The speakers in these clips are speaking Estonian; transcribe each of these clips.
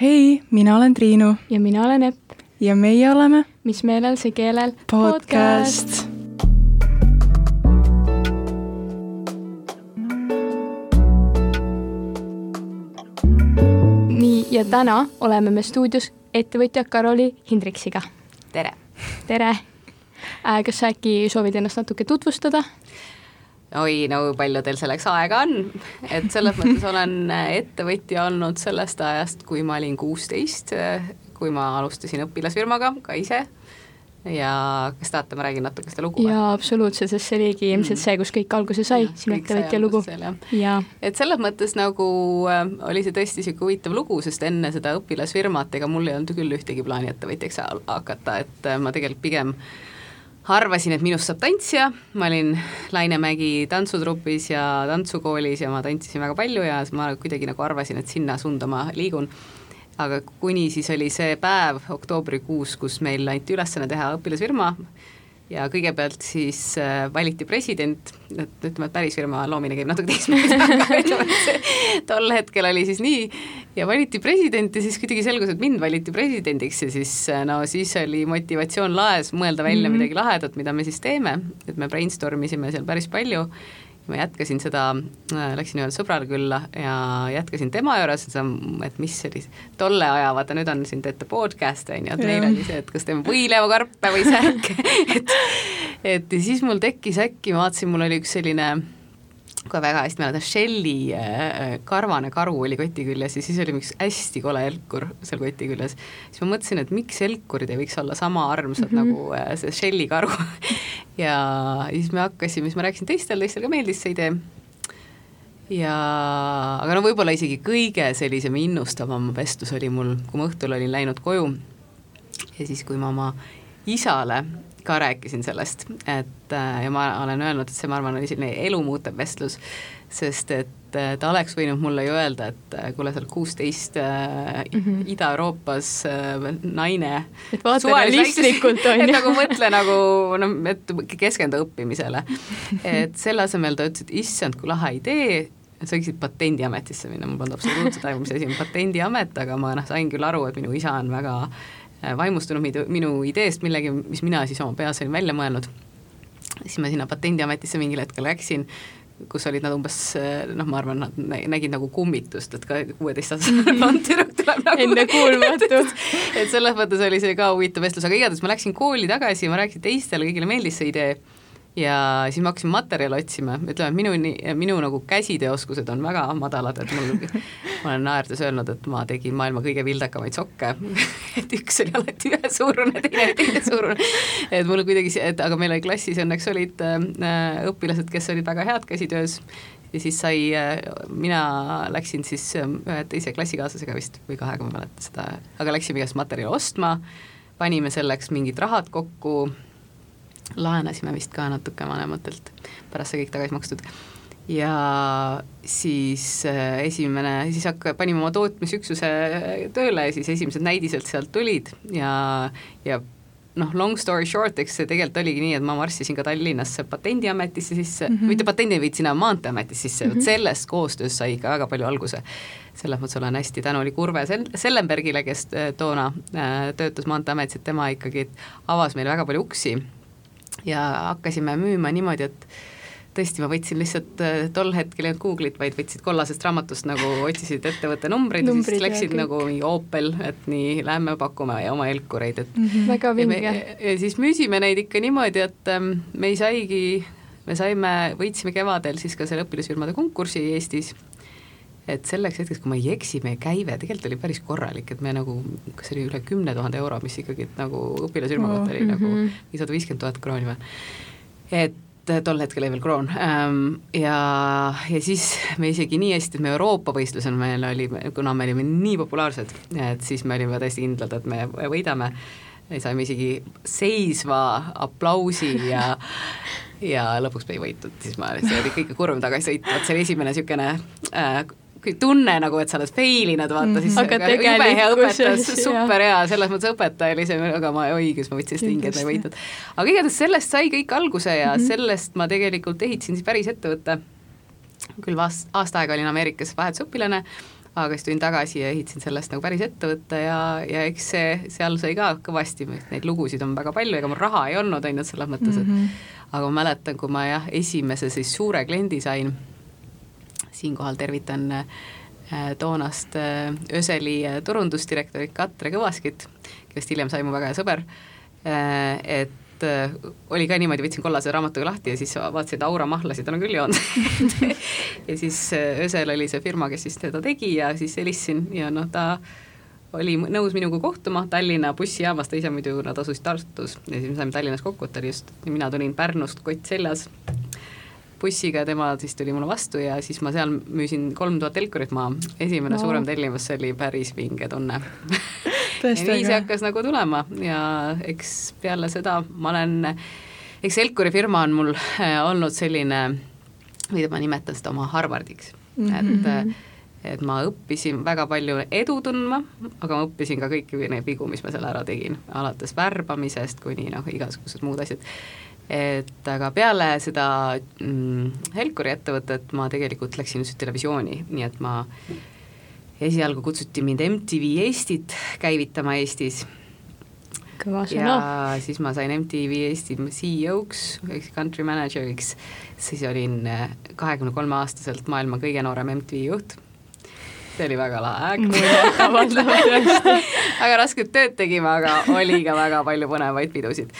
hei, mina olen Triinu ja mina olen Epp. ja meie oleme Mis meelel, see keelel podcast, podcast.. nii, ja täna oleme me stuudios ettevõtja Karoli Hindriksiga. tere! tere äh,! kas sa äkki soovid ennast natuke tutvustada? Oi, no palju teil selleks aega on, et selles mõttes olen ettevõtja olnud sellest ajast, kui ma olin kuusteist, kui ma alustasin õpilasfirmaga ka ise. Ja kas tahate, ma räägin natuke seda lugu? jaa, absoluutselt, sest see oligi ilmselt see, kus kõik alguse sai, sinu ettevõtja lugu. et selles mõttes nagu äh, oli see tõesti niisugune huvitav lugu, sest enne seda õpilasfirmat, ega mul ei olnud küll ühtegi plaani ettevõtjaks hakata, et äh, ma tegelikult pigem arvasin, et minust saab tantsija, ma olin Laine Mägi tantsutrupis ja tantsukoolis ja ma tantsisin väga palju ja ma kuidagi nagu arvasin, et sinna suunda ma liigun. aga kuni siis oli see päev oktoobrikuus, kus meil anti ülesanne teha õpilasfirma ja kõigepealt siis äh, valiti president, et ütleme, et päris firma loomine käib natuke teistmoodi, aga ütleme, et see tol hetkel oli siis nii. Ja valiti president ja siis kuidagi selgus, et mind valiti presidendiks ja siis äh, no siis oli motivatsioon laes mõelda välja mm -hmm. midagi lahedat, mida me siis teeme, et me brainstorm isime seal päris palju ma jätkasin seda, äh, läksin ühele sõbrale külla ja jätkasin tema juures, et mis sellise, tolle aja, vaata nüüd on siin teete podcast'e on ju, et meil oli see, et kas teeme võileivakarpe või sääke et et ja siis mul tekkis äkki, ma vaatasin, mul oli üks selline kohe väga hästi mäletan, Shelly äh, karvane karu oli koti küljes ja siis oli üks hästi kole elkur seal koti küljes. siis ma mõtlesin, et miks elkurid ei võiks olla sama armsad mm -hmm. nagu äh, see Shelly karu ja siis me hakkasime, siis ma rääkisin teistele, teistele ka meeldis see idee ja aga no võib-olla isegi kõige sellisem innustavam vestlus oli mul, kui ma õhtul olin läinud koju ja siis, kui ma oma isale ka rääkisin sellest, et äh, ja ma olen öelnud, et see, ma arvan, oli selline elumuutev vestlus, sest et äh, ta oleks võinud mulle ju öelda, et äh, kuule, sa oled kuusteist mm -hmm. Ida-Euroopas naine. et vaata realistlikult, on ju. et nagu mõtle nagu noh, et keskendu õppimisele. et selle asemel ta ütles, et issand, kui lahe idee, sa võiksid Patendiametisse minna, mul polnud absoluutselt aimu, mis asi on Patendiamet, aga ma noh, sain küll aru, et minu isa on väga äh, Äh, vaimustunud minu, minu ideest millegi, mis mina siis oma peas olin välja mõelnud. Siis ma sinna Patendiametisse mingil hetkel läksin, kus olid nad umbes noh, ma arvan, nad nägid nagu kummitust, et ka kuueteistaastane tüdruk tuleb nagu ennekuulmatu. Et selles mõttes oli see ka huvitav vestlus, aga igatahes ma läksin kooli tagasi, ma rääkisin teistele, kõigile meeldis see idee ja siis ma hakkasin materjale otsima, ütleme, et minu, minu nagu käsitööoskused on väga madalad, et mul, ma olen naerdes öelnud, et ma tegin maailma kõige vildakamaid sokke. Et üks oli alati ühesuurune, teine oli teinesuurune. et mul kuidagi, et aga meil oli klassis õnneks olid äh, õpilased, kes olid väga head käsitöös. Ja siis sai äh,, mina läksin siis äh, ühe teise klassikaaslasega vist või kahega, ma ei mäleta seda, aga läksime igast materjali ostma, panime selleks mingid rahad kokku laenasime vist ka natuke vanematelt, pärast sai kõik tagasi makstud. ja siis äh, esimene, siis hakka-, panime oma tootmisüksuse tööle ja siis esimesed näidised sealt tulid ja, ja noh, long story short, eks see tegelikult oligi nii, et ma marssisin ka Tallinnasse Patendiametisse sisse mm, -hmm. mitte patendi, vaid sinna Maanteeametisse sisse mm, -hmm. vot sellest koostööst sai ikka väga palju alguse. selles mõttes olen hästi tänulik Urve Sel-, Sellenbergile, kes äh, toona äh, töötas Maanteeametis, et tema ikkagi avas meile väga palju uksi ja hakkasime müüma niimoodi, et tõesti, ma võtsin lihtsalt äh, tol hetkel ei olnud Google'it, vaid võtsid kollasest raamatust nagu otsisid ettevõtte numbreid ja siis läksid nagu mingi Opel, et nii, lähme pakume oma helkureid, et mm -hmm. väga vinge. ja siis müüsime neid ikka niimoodi, et ähm, me ei saigi, me saime, võitsime kevadel siis ka selle õpilasfirmade konkursi Eestis et selleks hetkeks, kui ma ei eksi, meie käive tegelikult oli päris korralik, et me nagu, kas see oli üle kümne tuhande euro, mis ikkagi nagu õpilasfirma kohta oh, oli mm -hmm. nagu viissada viiskümmend tuhat krooni või. et tol hetkel oli veel kroon ähm, ja, ja siis me isegi nii hästi, et me Euroopa võistlusel meil oli, kuna me olime nii populaarsed, et siis me olime täiesti kindlad, et me võidame saime isegi seisva aplausi ja ja lõpuks me ei võitnud, siis ma, see oli kõige kurvem tagasi sõit, vot see oli esimene niisugune äh, tunne nagu, et sa oled fail inud, vaata siis aga jube hea õpetas, super hea, selles mõttes õpetaja oli see, aga ma, oi, kus ma võtsin stingi, et ma ei võitnud. aga igatahes sellest sai kõik alguse ja mm -hmm. sellest ma tegelikult ehitasin siis päris ettevõtte, küll vast-, aasta aega olin Ameerikas vahetusõpilane, aga siis tulin tagasi ja ehitasin sellest nagu päris ettevõtte ja, ja eks see, seal sai ka kõvasti, neid lugusid on väga palju, ega mul raha ei olnud, on ju, selles mõttes, et mm -hmm. aga ma mäletan, kui ma jah, esimese siis suure kliendi sain, siinkohal tervitan äh, toonast äh, Öseli äh, turundusdirektorit Katre Kõvaskit, kellest hiljem sai mu väga hea sõber, et oli ka niimoodi, võtsin kollase raamatuga lahti ja siis vaatasin, et Aura mahlasid on küll joonud. Ja siis Ösel oli see firma, kes siis teda tegi ja siis helistasin ja noh, ta oli nõus minuga kohtuma Tallinna bussijaamas, ta ise muidu, nad asusid Tartus ja siis me saime Tallinnas kokku, et ta oli just, mina tulin Pärnust, kott seljas bussiga tema siis tuli mulle vastu ja siis ma seal müüsin kolm tuhat helkurit maha, esimene no. suurem tellimus, see oli päris vinge tunne. Ja nii see hakkas nagu tulema ja eks peale seda ma olen, eks Helkuri firma on mul äh, olnud selline, mida ma nimetan seda oma Harvardiks. Mm, -hmm. et äh, et ma õppisin väga palju edu tundma, aga ma õppisin ka kõiki neid vigu, mis ma seal ära tegin, alates värbamisest kuni noh, igasugused muud asjad et aga peale seda mm, Helkuri ettevõtet ma tegelikult läksin just televisiooni, nii et ma esialgu kutsuti mind MTV Eestit käivitama Eestis. ja siis ma sain MTV Eesti CEO-ks country manager'iks, siis olin äh, kahekümne kolme aastaselt maailma kõige noorem MTV juht see oli väga lahe aeg. väga rasket tööd tegime, aga oli ka väga palju põnevaid pidusid.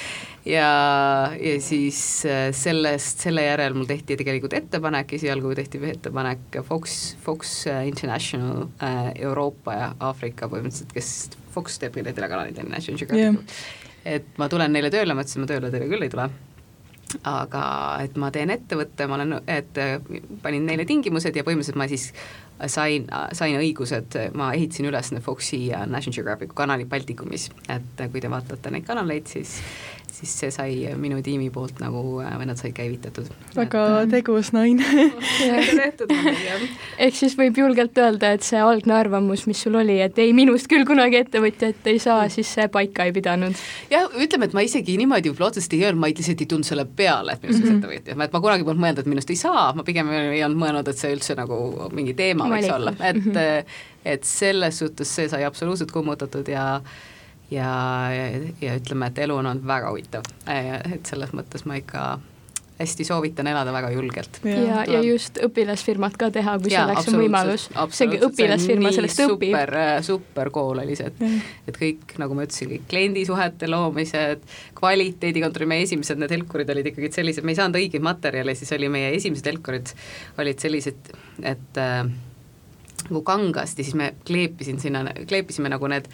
Ja, ja siis äh, sellest, selle järel mul tehti tegelikult ettepanek, esialgu tehti ettepanek Fox, Fox äh, International äh, Euroopa ja Aafrika põhimõtteliselt, kes Fox teeb kõige telekanalid, on Geographic yeah.. et ma tulen neile tööle, ma ütlesin, ma tööle teile küll ei tule. Aga et ma teen ettevõtte, ma olen, et panin neile tingimused ja põhimõtteliselt ma siis sain, sain õigused, ma ehitasin üles Foxi ja National Geographicu kanalid Baltikumis, et kui te vaatate neid kanaleid, siis siis see sai minu tiimi poolt nagu, või nad said käivitatud. väga et, tegus naine ehk siis võib julgelt öelda, et see algne arvamus, mis sul oli, et ei, minust küll kunagi ettevõtjat ei saa, siis see paika ei pidanud? jah, ütleme, et ma isegi niimoodi võib-olla otseselt ei öelnud, ma lihtsalt ei tulnud selle peale, et minust mm -hmm. ettevõtja, et ma kunagi polnud mõelnud, et minust ei saa, ma pigem ei olnud mõelnud, et see üldse nagu mingi teema teema võiks olla, et mm, -hmm. et selles suhtes see sai absoluutselt kummutatud ja ja, ja, ja ütleme, et elu on olnud väga huvitav, et selles mõttes ma ikka hästi soovitan elada väga julgelt. ja, ja, ja just õpilasfirmat ka teha, kui ja, selleks on võimalus. seegi õpilasfirma sellest õpib. super, äh, super kool oli see, et et kõik, nagu ma ütlesin, kõik kliendisuhete loomised, kvaliteedikontrolli, meie esimesed need helkurid olid ikkagi sellised, me ei saanud õigeid materjale, siis oli meie esimesed helkurid olid sellised, et äh, nagu kangast ja siis me kleepisin sinna, kleepisime nagu need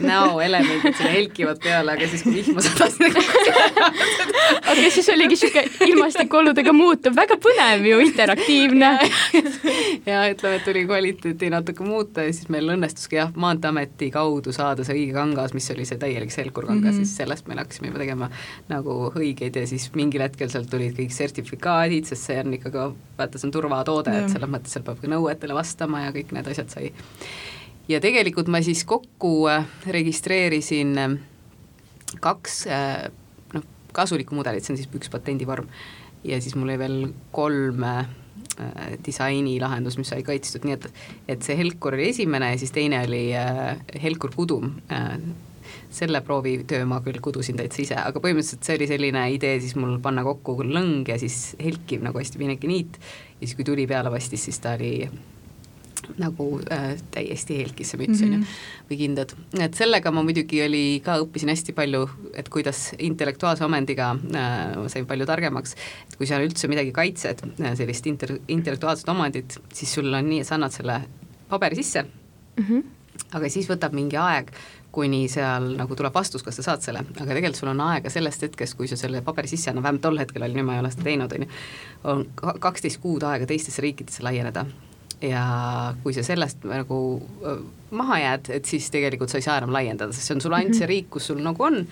näoelemendid sinna helkivad peale, aga siis, kui vihma sadas aga siis oligi niisugune ilmastikuoludega muutuv, väga põnev ju, interaktiivne. Ja ütleme, et tuli kvaliteeti natuke muuta ja siis meil õnnestuski jah, Maanteeameti kaudu saada see õige kangas, mis oli see täielik selkurkangas mm, -hmm. siis sellest me hakkasime juba tegema nagu õigeid ja siis mingil hetkel sealt tulid kõik sertifikaadid, sest see on ikkagi, vaata, see on turvatoode, et selles mõttes seal peab ka nõuetele vastama ja kõik need asjad sai ja tegelikult ma siis kokku äh, registreerisin äh, kaks äh, noh, kasulikku mudelit, see on siis üks patendivorm, ja siis mul oli veel kolm disainilahendus, mis sai kaitstud, nii et, et see Helkur oli esimene ja siis teine oli Helkur Kudum. Selle proovitöö ma küll kudusin täitsa ise, aga põhimõtteliselt see oli selline idee siis mul panna kokku lõng ja siis helkiv nagu hästi piineke niit. Ja siis, kui tuli peale pastis, siis ta oli nagu äh, täiesti helkisse müts on mm -hmm. ju, või kindad. et sellega ma muidugi oli ka, õppisin hästi palju, et kuidas intellektuaalse omandiga äh, sain palju targemaks, et kui sa üldse midagi kaitsed äh,, sellist inter-, intellektuaalset omandit, siis sul on nii, et sa annad selle paberi sisse mm, -hmm. aga siis võtab mingi aeg, kuni seal nagu tuleb vastus, kas sa saad selle, aga tegelikult sul on aega sellest hetkest, kui sa selle paberi sisse annad, vähemalt tol hetkel oli, nüüd ma ei ole seda teinud, on ju, on kaksteist kuud aega teistesse riikidesse laieneda ja kui sa sellest nagu maha jääd, et siis tegelikult sa ei saa enam laiendada, sest see on sul ainult see riik, kus sul nagu on,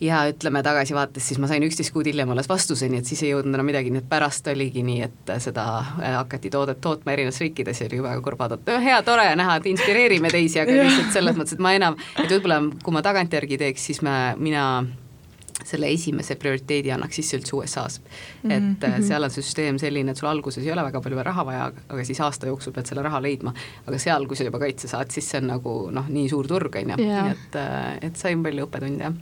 ja ütleme tagasivaates, siis ma sain üksteist kuud hiljem alles vastuseni, et siis ei jõudnud enam midagi, nii et pärast oligi nii, et seda äh, hakati toodet tootma erinevates riikides ja oli väga kurb vaadata, hea, tore näha, et inspireerime teisi, aga lihtsalt selles mõttes, et ma enam, et võib-olla kui ma tagantjärgi teeks, siis ma, mina selle esimese prioriteedi annaks sisse üldse USA-s. Mhm, et mm mhm. seal on süsteem selline, et sul alguses ei ole väga palju raha vaja, aga siis aasta jooksul pead selle raha leidma. aga seal, kui sa juba kaitse saad, siis see on nagu noh, nii suur turg, on ju, et, äh, et sain palju õppetunde.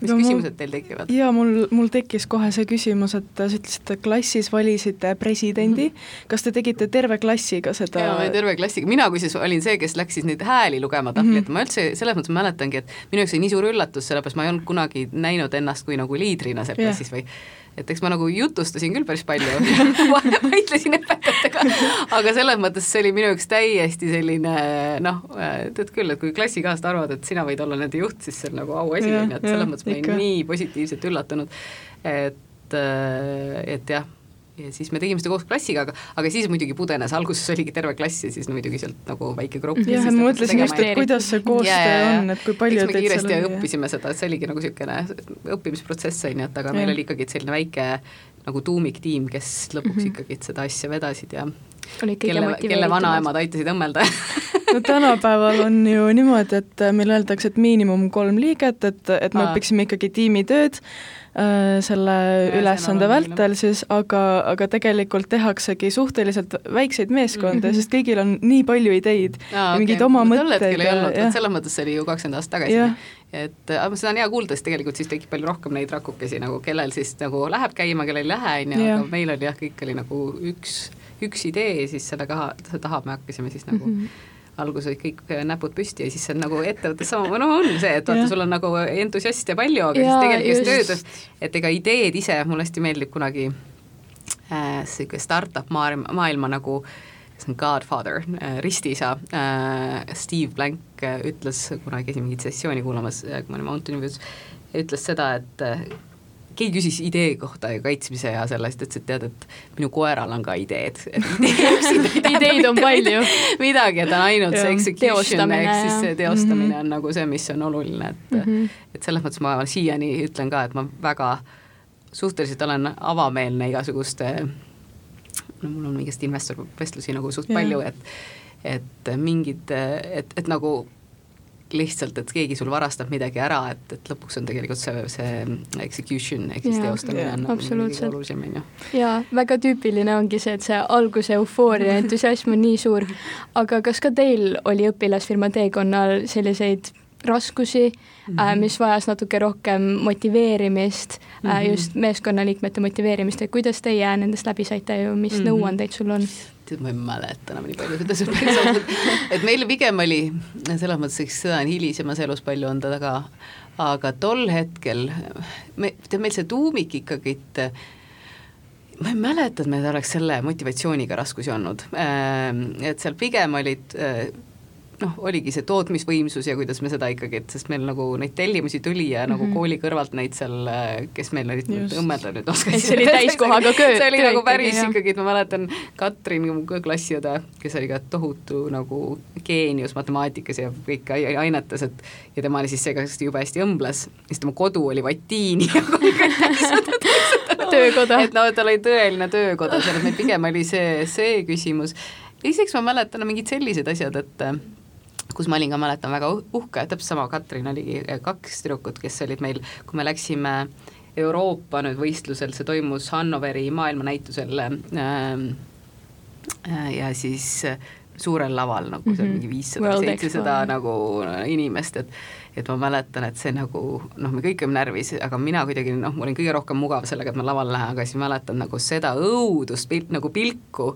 Mis Aga küsimused mul- teil tekivad? jaa, mul, mul tekkis kohe see küsimus, et sa ütlesid, et klassis valisite presidendi mm, -hmm. kas te tegite terve klassiga seda? jaa, terve klassiga, mina kusjuures olin see, kes läks siis neid hääli lugema tahvli Mhm. mm, -hmm. ma üldse selles mõttes mäletangi, et minu jaoks oli nii suur üllatus, sellepärast ma ei olnud kunagi näinud ennast kui nagu liidrina seal klassis või et eks ma nagu jutustasin küll päris palju. Vaidlesin õpetajatega, aga selles mõttes see oli minu jaoks täiesti selline noh, tead küll, et kui klassikaaslased arvavad, et sina võid olla nende juht, siis see on nagu auasi, on ju, et selles mõttes ma olin nii positiivselt üllatunud, et, et jah ja siis me tegime seda koos klassiga, aga, aga siis muidugi pudenes, alguses oligi terve klass ja siis no muidugi sealt nagu väike grupp. jah, ma mõtlesin just, et kuidas see koostöö on, et kui palju teid kiiresti seal oli. õppisime seda, et see oligi nagu niisugune õppimisprotsess, on ju, et aga meil Jah. oli ikkagi selline väike nagu tuumiktiim, kes lõpuks mm. -hmm. ikkagi seda asja vedasid ja kelle, kelle vanaemad aitasid õmmelda no tänapäeval on ju niimoodi, et meil öeldakse, et miinimum kolm liiget, et, et me õpiksime ikkagi tiimitööd selle Ja, see ülesande oluline. vältel siis, aga, aga tegelikult tehaksegi suhteliselt väikseid meeskondi mm, -hmm. sest kõigil on nii palju ideid ja mingeid oma tol mõtteid hetkel ei ja- olnud, vot selles mõttes see oli ju kakskümmend aastat tagasi Jah. et aga seda on hea kuulda, sest tegelikult siis tekib palju rohkem neid rakukesi nagu, kellel siis nagu läheb käima, kellel ei lähe, on ju, aga meil oli jah, kõik oli nagu üks, üks idee ja siis selle taha, selle taha me hakkasime siis nagu mm. -hmm alguses kõik näpud püsti ja siis see on nagu ettevõttes sama, no on see, et vaata, sul on nagu entusiaste palju, aga Jaa, siis tegelikult just. tööd, et ega ideed ise, mulle hästi meeldib kunagi äh, sihuke startup maailma, maailma nagu see on Godfather äh,, ristiisa äh, Steve Blank äh, ütles kunagi, mingit sessiooni kuulamas, kui ma olin Mountain View's, ütles seda, et äh, keegi küsis idee kohta ja kaitsmise ja sellest, ütles, et tead, et minu koeral on ka ideed. Ideid on palju. midagi, et on ainult see execution ehk siis see teostamine Mhm. on nagu see, mis on oluline, et mm Mhm. -hmm. et selles mõttes ma siiani ütlen ka, et ma väga suhteliselt olen avameelne igasuguste no mul on mingist investorvestlusi nagu suht Jah. palju, et et mingid, et, et nagu lihtsalt, et keegi sul varastab midagi ära, et, et lõpuks on tegelikult see, see execution ehk siis teostamine on nagu kõige olulisem, on ju. jaa, väga tüüpiline ongi see, et see alguse eufooria ja entusiasm on nii suur. aga kas ka teil oli õpilasfirma teekonnal selliseid raskusi mm, -hmm. mis vajas natuke rohkem motiveerimist mm, -hmm. Just meeskonnaliikmete motiveerimist, et kuidas teie nendest läbi saite ja mis mm. -hmm. nõuandeid sul on? Tead, ma ei mäleta enam nii palju seda sõpra, et meil pigem oli, selles mõttes, eks seda on hilisemas elus palju on ta taga, aga tol hetkel, me, tead meil see tuumik ikkagi, et ma ei mäleta, et meil oleks selle motivatsiooniga raskusi olnud, et seal pigem olid noh, oligi see tootmisvõimsus ja kuidas me seda ikkagi, et sest meil nagu neid tellimusi tuli ja mm -hmm. nagu kooli kõrvalt neid seal, kes meil olid Just. õmmelda nüüd Et oskasid. see oli täiskohaga köö- see oli nagu päris jah. ikkagi, et ma mäletan Katrin, mu klassiõde, kes oli ka tohutu nagu geenius matemaatikas ja kõik ai- ainetes, et ja tema oli siis see, kes jube hästi õmbles, siis tema kodu oli vatiini ja töökoda. et noh, tal oli tõeline töökoda seal, meil pigem oli see, see küsimus. ja siis eks ma mäletan mingid sellised asjad, et äh, kus ma olin ka, mäletan, väga uh- uhke, täpselt sama, Katrin oligi äh, kaks tüdrukut, kes olid meil, kui me läksime Euroopa nüüd võistlusel, see toimus Hannoveri maailmanäitusel äh, äh, ja siis äh, suurel laval nagu seal Mhm. mingi viissada seitsesada nagu inimest, et et ma mäletan, et see nagu noh, me kõik olime närvis, aga mina kuidagi noh, ma olin kõige rohkem mugav sellega, et ma lavale lähen, aga siis mäletan nagu seda õudust, pil- nagu pilku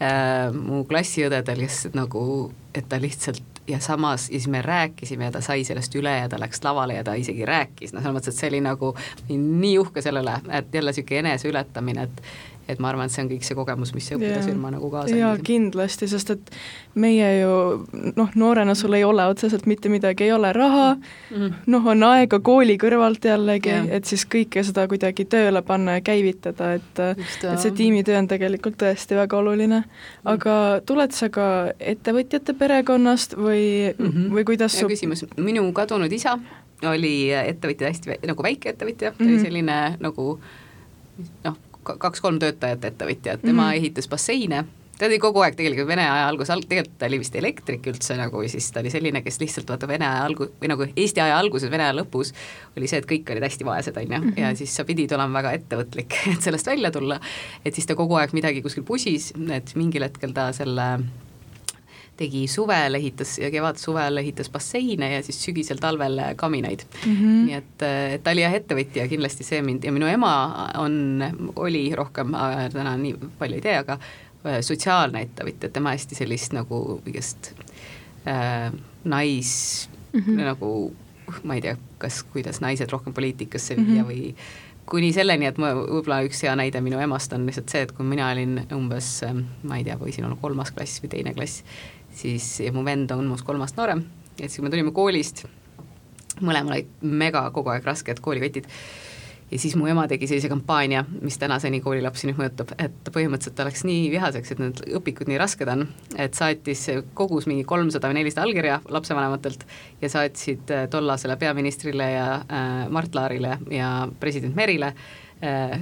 äh, mu klassiõdedel, kes nagu, et ta lihtsalt ja samas, ja siis me rääkisime ja ta sai sellest üle ja ta läks lavale ja ta isegi rääkis, noh, selles mõttes, et see oli nagu nii uhke sellele, et jälle niisugune eneseületamine, et et ma arvan, et see on kõik see kogemus, mis see õpilasfirma nagu kaasa jaa, kindlasti, sest et meie ju noh, noorena sul ei ole otseselt mitte midagi, ei ole raha Mhm. noh, on aega kooli kõrvalt jällegi et siis kõike seda kuidagi tööle panna ja käivitada, et Just, et see tiimitöö on tegelikult tõesti väga oluline. aga tuled sa ka ettevõtjate perekonnast või mm. -hmm. või kuidas hea küsimus, minu kadunud isa oli ettevõtja, hästi nagu väikeettevõtja mm, -hmm. ta oli Mhm. selline nagu noh, kaks-kolm töötajat ettevõtja, et tema mm. -hmm. ehitas basseine ta oli kogu aeg tegelikult Vene aja alguses, tegelikult ta oli vist elektrik üldse nagu, siis ta oli selline, kes lihtsalt vaata Vene aja algu-, või nagu Eesti aja alguses, Vene aja lõpus oli see, et kõik olid hästi vaesed, on ju, Mhm. ja siis sa pidid olema väga ettevõtlik, et sellest välja tulla, et siis ta kogu aeg midagi kuskil pusis, et mingil hetkel ta selle tegi suvel, ehitas ja kevad-suvel ehitas basseine ja siis sügisel-talvel kaminaid mm. -hmm. nii et, et ta oli jah, ettevõtja kindlasti see mind ja minu ema on, oli rohkem, täna nii palju ei tea, aga äh, sotsiaalne ettevõtja, tema hästi sellist nagu kõigest äh, nais mm -hmm. nagu ma ei tea, kas, kuidas naised rohkem poliitikasse viia mm -hmm. või kuni selleni, et ma, võib-olla üks hea näide minu emast on lihtsalt see, et kui mina olin umbes, ma ei tea, võisin olla kolmas klass või teine klass, siis mu vend on minust kolm aastat noorem, et siis kui me tulime koolist, mõlemal olid mega kogu aeg rasked koolikotid. Ja siis mu ema tegi sellise kampaania, mis tänaseni koolilapsi nüüd mõjutab, et põhimõtteliselt ta läks nii vihaseks, et need õpikud nii rasked on, et saatis, kogus mingi kolmsada või nelisada allkirja lapsevanematelt ja saatsid tollasele peaministrile ja äh, Mart Laarile ja president Merile äh,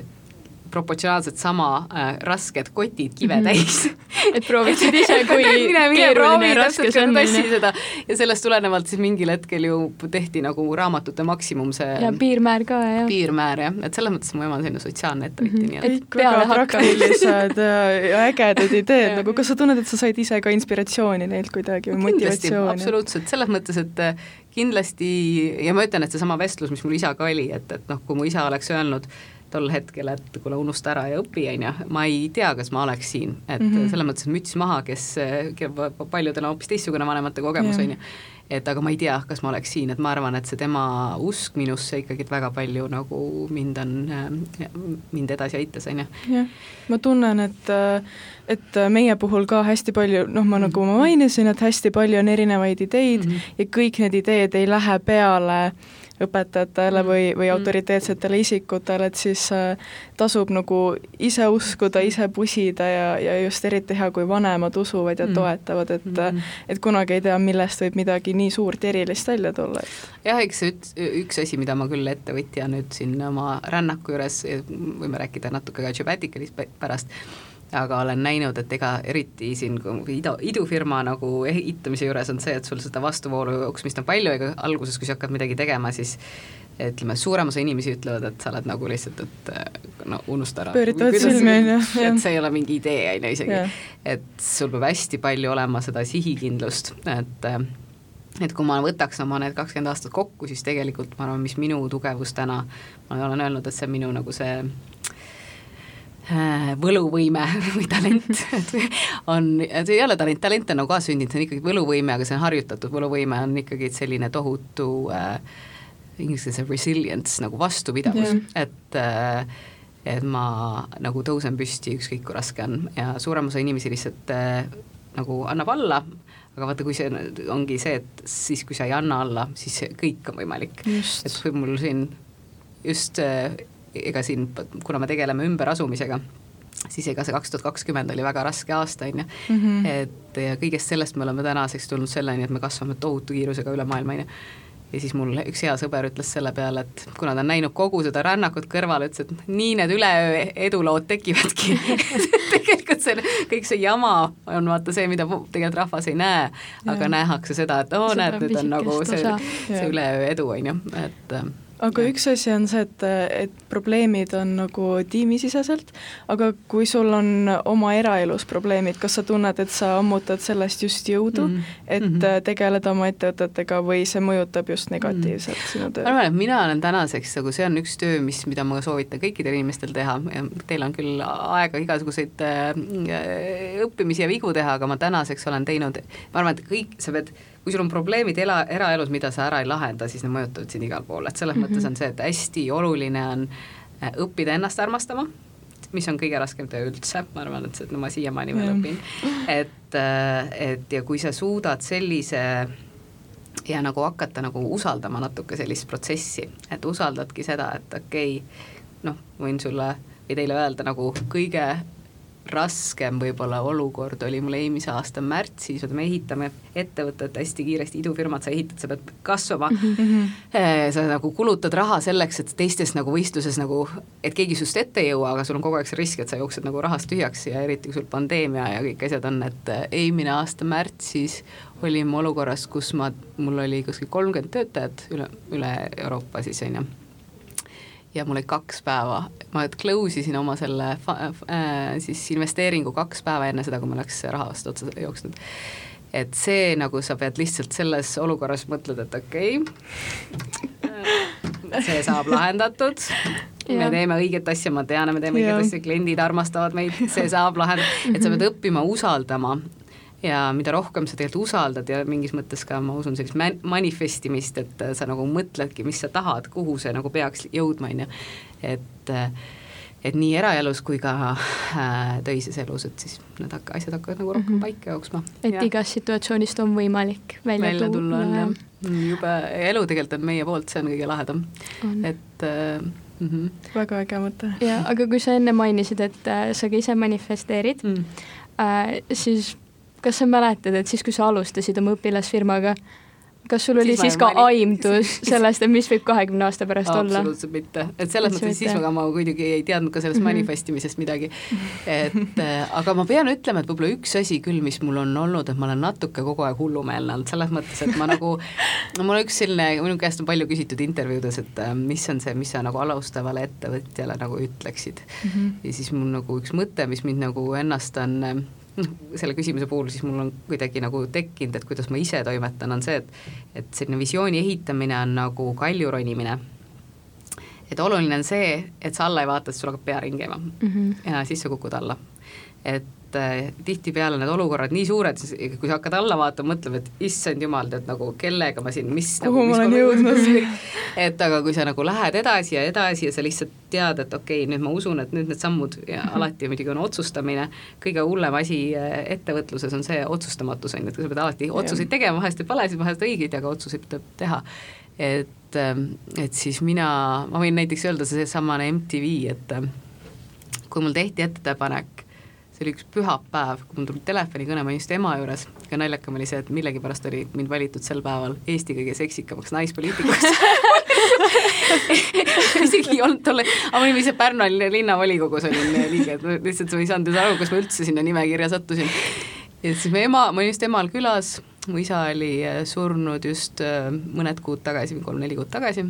proportsionaalselt sama äh, rasked kotid kive Mhm. täis et prooviksid ise, kui keeruline ja raske see on, seda ja sellest tulenevalt siis mingil hetkel ju tehti nagu raamatute maksimum see ja piirmäär ka, jah. piirmäär jah, et selles mõttes mu ema on selline sotsiaalne ettevõtja mm, -hmm. nii et kõik väga praktilised ja, ja ägedad ideed nagu kas sa tunned, et sa said ise ka inspiratsiooni neilt kuidagi või motivatsiooni? absoluutselt, selles mõttes, et äh, kindlasti ja ma ütlen, et seesama vestlus, mis mul isaga oli, et, et noh, kui mu isa oleks öelnud tol hetkel, et kuule, unusta ära ja õpi, on ju, ma ei tea, kas ma oleks siin, et mm. -hmm. selles mõttes müts maha, kes, paljudel on hoopis teistsugune vanemate kogemus, on ju, et aga ma ei tea, kas ma oleks siin, et ma arvan, et see tema usk minusse ikkagi väga palju nagu mind on, mind edasi aitas, on ju. jah, ma tunnen, et et meie puhul ka hästi palju, noh, ma nagu ma mainisin, et hästi palju on erinevaid ideid mm. -hmm. ja kõik need ideed ei lähe peale õpetajatele või, või Mhm. autoriteetsetele isikutele, et siis äh, tasub nagu ise uskuda, ise pusida ja, ja just eriti hea, kui vanemad usuvad ja toetavad, et Mhm. et kunagi ei tea, millest võib midagi nii suurt ja erilist välja tulla, jah, eks üks, üks asi, mida ma küll ettevõtja nüüd siin oma rännaku juures, võime rääkida natuke ka Geomaticalist pärast, aga olen näinud, et ega eriti siin idu, idufirma nagu ehitamise juures on see, et sul seda vastuvoolu jooksmist on palju, ega alguses, kui sa hakkad midagi tegema, siis ütleme, suurem osa inimesi ütlevad, et sa oled nagu lihtsalt, et no unusta ära. pööritavad silmi, on ju, et see ei ole mingi idee, on ju isegi. Et sul peab hästi palju olema seda sihikindlust, et et kui ma võtaks oma need kakskümmend aastat kokku, siis tegelikult ma arvan, mis minu tugevus täna, ma olen öelnud, et see on minu nagu see äh, võluvõime või talent, on, see ei ole talent, talent on nagu kaasasündinud, see on ikkagi võluvõime, aga see on harjutatud. Võluvõime, on ikkagi selline tohutu äh, inglise keeles resilience nagu vastupidavus. Jah. et äh, et ma nagu tõusen püsti, ükskõik kui raske on. Ja suurem osa inimesi lihtsalt äh, nagu annab alla, aga vaata, kui see ongi see, et siis, kui sa ei anna alla, siis kõik on võimalik. Et kui mul siin just äh, ega siin, kuna me tegeleme ümberasumisega, siis ega see kaks tuhat kakskümmend oli väga raske aasta, on ju, Mhm. et ja kõigest sellest me oleme tänaseks tulnud selleni, et me kasvame tohutu kiirusega üle maailma, on ju. Ja siis mul üks hea sõber ütles selle peale, et kuna ta on näinud kogu seda rännakut kõrval, ütles, et nii need üleöö edulood tekivadki. Tegelikult see, kõik see jama on vaata see, mida tegelikult rahvas ei näe, aga Jah. nähakse seda, et oo, näed, nüüd on nagu see, see üleöö edu, on ju, et aga Jah. üks asi on see, et, et probleemid on nagu tiimisiseselt, aga kui sul on oma eraelus probleemid, kas sa tunned, et sa ammutad sellest just jõudu mm. -hmm. et mm. -hmm. tegeleda oma ettevõtetega või see mõjutab just negatiivselt mm -hmm. sinu ma tööd? arvan, et mina olen tänaseks nagu see on üks töö, mis, mida ma soovitan kõikidel inimestel teha ja teil on küll aega igasuguseid äh, õppimisi ja vigu teha, aga ma tänaseks olen teinud, ma arvan, et kõik, sa pead, kui sul on probleemid ela, eraelus, mida sa ära ei lahenda, siis need mõjutavad sind igal pool, et selles mm -hmm. mõttes on see, et hästi oluline on äh, õppida ennast armastama, mis on kõige raskem töö üldse, ma arvan, et no ma siiamaani veel õpin, et, et ja kui sa suudad sellise ja nagu hakata nagu usaldama natuke sellist protsessi, et usaldadki seda, et okei okay,, noh, võin sulle või teile öelda nagu kõige raskem võib-olla olukord oli mul eelmise aasta märtsis, me ehitame ettevõtet hästi kiiresti, idufirmat sa ehitad, sa pead kasvama mm, -hmm. sa nagu kulutad raha selleks, et teistes nagu võistluses nagu, et keegi sinust ette ei jõua, aga sul on kogu aeg see risk, et sa jooksed nagu rahast tühjaks ja eriti kui sul pandeemia ja kõik asjad on, et äh, eelmine aasta märtsis olime olukorras, kus ma, mul oli kuskil kolmkümmend töötajat üle, üle Euroopa siis on ju ja mul oli kaks päeva, ma close isin oma selle äh, siis investeeringu kaks päeva enne seda, kui mul läks raha vastu otsa jooksnud. et see nagu sa pead lihtsalt selles olukorras mõtled, et okei okay,, see saab lahendatud. Me teeme õiget asja, ma tean, me teeme õiget asja, kliendid armastavad meid, see saab lahendatud, et sa pead õppima usaldama ja mida rohkem sa tegelikult usaldad ja mingis mõttes ka ma usun sellist man-, manifestimist, et sa nagu mõtledki, mis sa tahad, kuhu see nagu peaks jõudma, on ju, et et nii eraelus kui ka äh, töises elus, et siis need hakka, asjad hakkavad nagu rohkem mm -hmm. paika jooksma. et ja. igast situatsioonist on võimalik välja, välja tulla, on jah, mm, jube, elu tegelikult on meie poolt, see on kõige lahedam, et äh, Mm -hmm. väga äge mõte. jaa, aga kui sa enne mainisid, et äh, sa ka ise manifesteerid mm., äh, siis kas sa mäletad, et siis, kui sa alustasid oma õpilasfirmaga, kas sul oli siis, siis ka aimdus sellest, et mis võib kahekümne aasta pärast olla? absoluutselt mitte, et selles mõttes siis ma, ma muidugi ei teadnud ka sellest mm -hmm. manifestimisest midagi. et äh, aga ma pean ütlema, et võib-olla üks asi küll, mis mul on olnud, et ma olen natuke kogu aeg hullumeelne olnud, selles mõttes, et ma nagu, mul on üks selline, minu käest on palju küsitud intervjuudes, et äh, mis on see, mis sa nagu alustavale ettevõtjale nagu ütleksid mm. -hmm. ja siis mul nagu üks mõte, mis mind nagu ennast on äh, noh, selle küsimuse puhul siis mul on kuidagi nagu tekkinud, et kuidas ma ise toimetan, on see, et et selline visiooni ehitamine on nagu kalju ronimine. et oluline on see, et sa alla ei vaata, sest sul hakkab pea ringi käima mm -hmm. ja siis sa kukud alla. et et äh, tihtipeale need olukorrad nii suured, siis kui sa hakkad alla vaatama, mõtlema, et issand jumal, tead nagu kellega ma siin, mis kuhu nagu, ma olen jõudnud. et aga kui sa nagu lähed edasi ja edasi ja sa lihtsalt tead, et okei okay,, nüüd ma usun, et nüüd need sammud ja mhm. alati muidugi on otsustamine, kõige hullem asi äh, ettevõtluses on see otsustamatus, on ju, et sa pead alati otsuseid tegema, vahest teeb valesid, vahest õigeid, aga otsuseid tuleb teha. et, ähm, et siis mina, ma võin näiteks öelda seesamane MTV, et äh, kui mul tehti ettepanek see oli üks pühapäev, kui mul tuli telefonikõne, ma olin just ema juures ja naljakam oli see, et millegipärast oli mind valitud sel päeval Eesti kõige seksikamaks naispoliitikuks isegi ei olnud tolle, aga ma olin ise Pärnu linnavolikogus olin liige, et lihtsalt ma ei saanud aru, kas ma üldse sinna nimekirja sattusin. ja siis me ema, ma olin just emal külas, mu isa oli surnud just äh, mõned kuud tagasi, kolm-neli kuud tagasi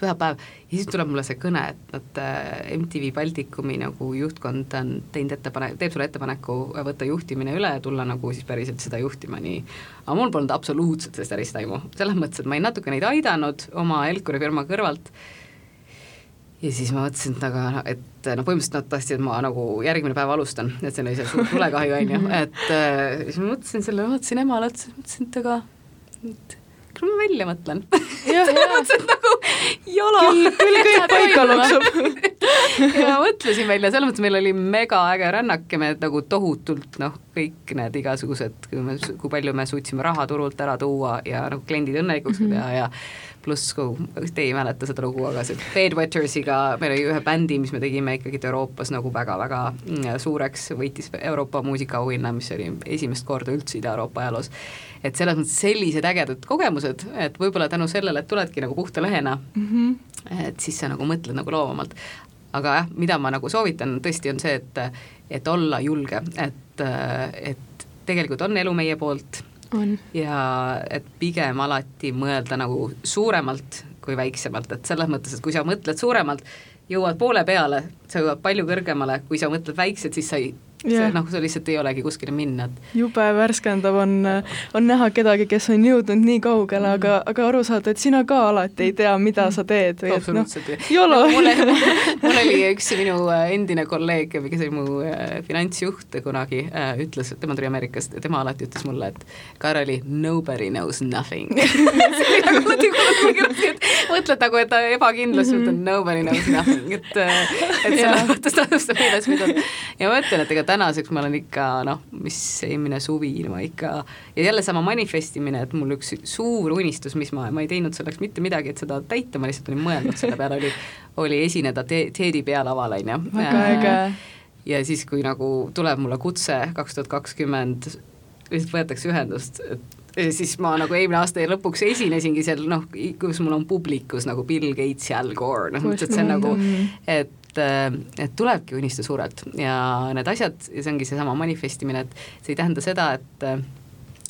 pühapäev. Ja siis tuleb mulle see kõne, et nad äh, MTV Baltikumi nagu juhtkond on teinud ettepanek, teeb sulle ettepaneku võtta juhtimine üle ja tulla nagu siis päriselt seda juhtima, nii. Aga mul polnud absoluutselt sellest ärist aimu, selles mõttes, et ma olin natuke neid aidanud oma Elkuri firma kõrvalt. Ja siis ma mõtlesin, et aga, et noh, põhimõtteliselt nad tahtsid, et ma nagu järgmine päev alustan, et see oli see suur tulekahju, on ju, et äh, siis ma mõtlesin selle, vaatasin emale otsa, mõtlesin, et aga et küll ma välja mõtlen. et nagu jala. küll, küll kõik paika loksub ja mõtlesin välja, selles mõttes meil oli mega äge rännak ja me nagu tohutult noh, kõik need igasugused, kui me, kui palju me suutsime raha turult ära tuua ja nagu kliendid õnnelikuks mm -hmm. teha ja pluss, kui te ei mäleta seda lugu, aga see Bedwettersiga, meil oli ühe bändi, mis me tegime ikkagi Euroopas nagu väga-väga mm, suureks, võitis Euroopa muusikaauhinna, mis oli esimest korda üldse Ida-Euroopa ajaloos. et selles mõttes sellised ägedad kogemused, et võib-olla tänu sellele, et tuledki nagu puhta lehena mm, -hmm. et siis sa nagu mõtled nagu loovamalt. Aga jah, mida ma nagu soovitan tõesti, on see, et, et olla julge, et, et tegelikult on elu meie poolt on. ja et pigem alati mõelda nagu suuremalt kui väiksemalt, et selles mõttes, et kui sa mõtled suuremalt, jõuad poole peale, sa jõuad palju kõrgemale, kui sa mõtled väikselt, siis sa ei see noh, sul lihtsalt ei olegi kuskile minna, et jube värskendav on, on näha kedagi, kes on jõudnud nii kaugele mm, -hmm. aga, aga aru saada, et sina ka alati ei tea, mida sa teed või et noh, jolo no,. mul, oli üks minu äh, endine kolleeg, kes oli mu äh, finantsjuht kunagi, äh, ütles, tema tuli Ameerikast ja tema alati ütles mulle, et Karoli, nobody knows nothing nagu mõtled nagu, et ebakindlus mm, -hmm. nobody knows nothing, et, et selles mõttes tasub seda meeles pidada. ja ma ütlen, et ega tänaseks ma olen ikka noh, mis eelmine suvi ma ikka ja jälle sama manifestimine, et mul üks suur unistus, mis ma, ma ei teinud selleks mitte midagi, et seda täita, ma lihtsalt olin mõelnud selle peale, oli, oli esineda te-, Teedi pealaval, on ju. väga äge ja siis, kui nagu tuleb mulle kutse kaks tuhat kakskümmend, lihtsalt võetakse ühendust, et siis ma nagu eelmine aasta lõpuks esinesingi seal noh, kus mul on publikus nagu Bill Gates ja Al Gore, noh, et see on nagu, et et tulebki unistada suurelt ja need asjad, ja see ongi seesama manifestimine, et see ei tähenda seda, et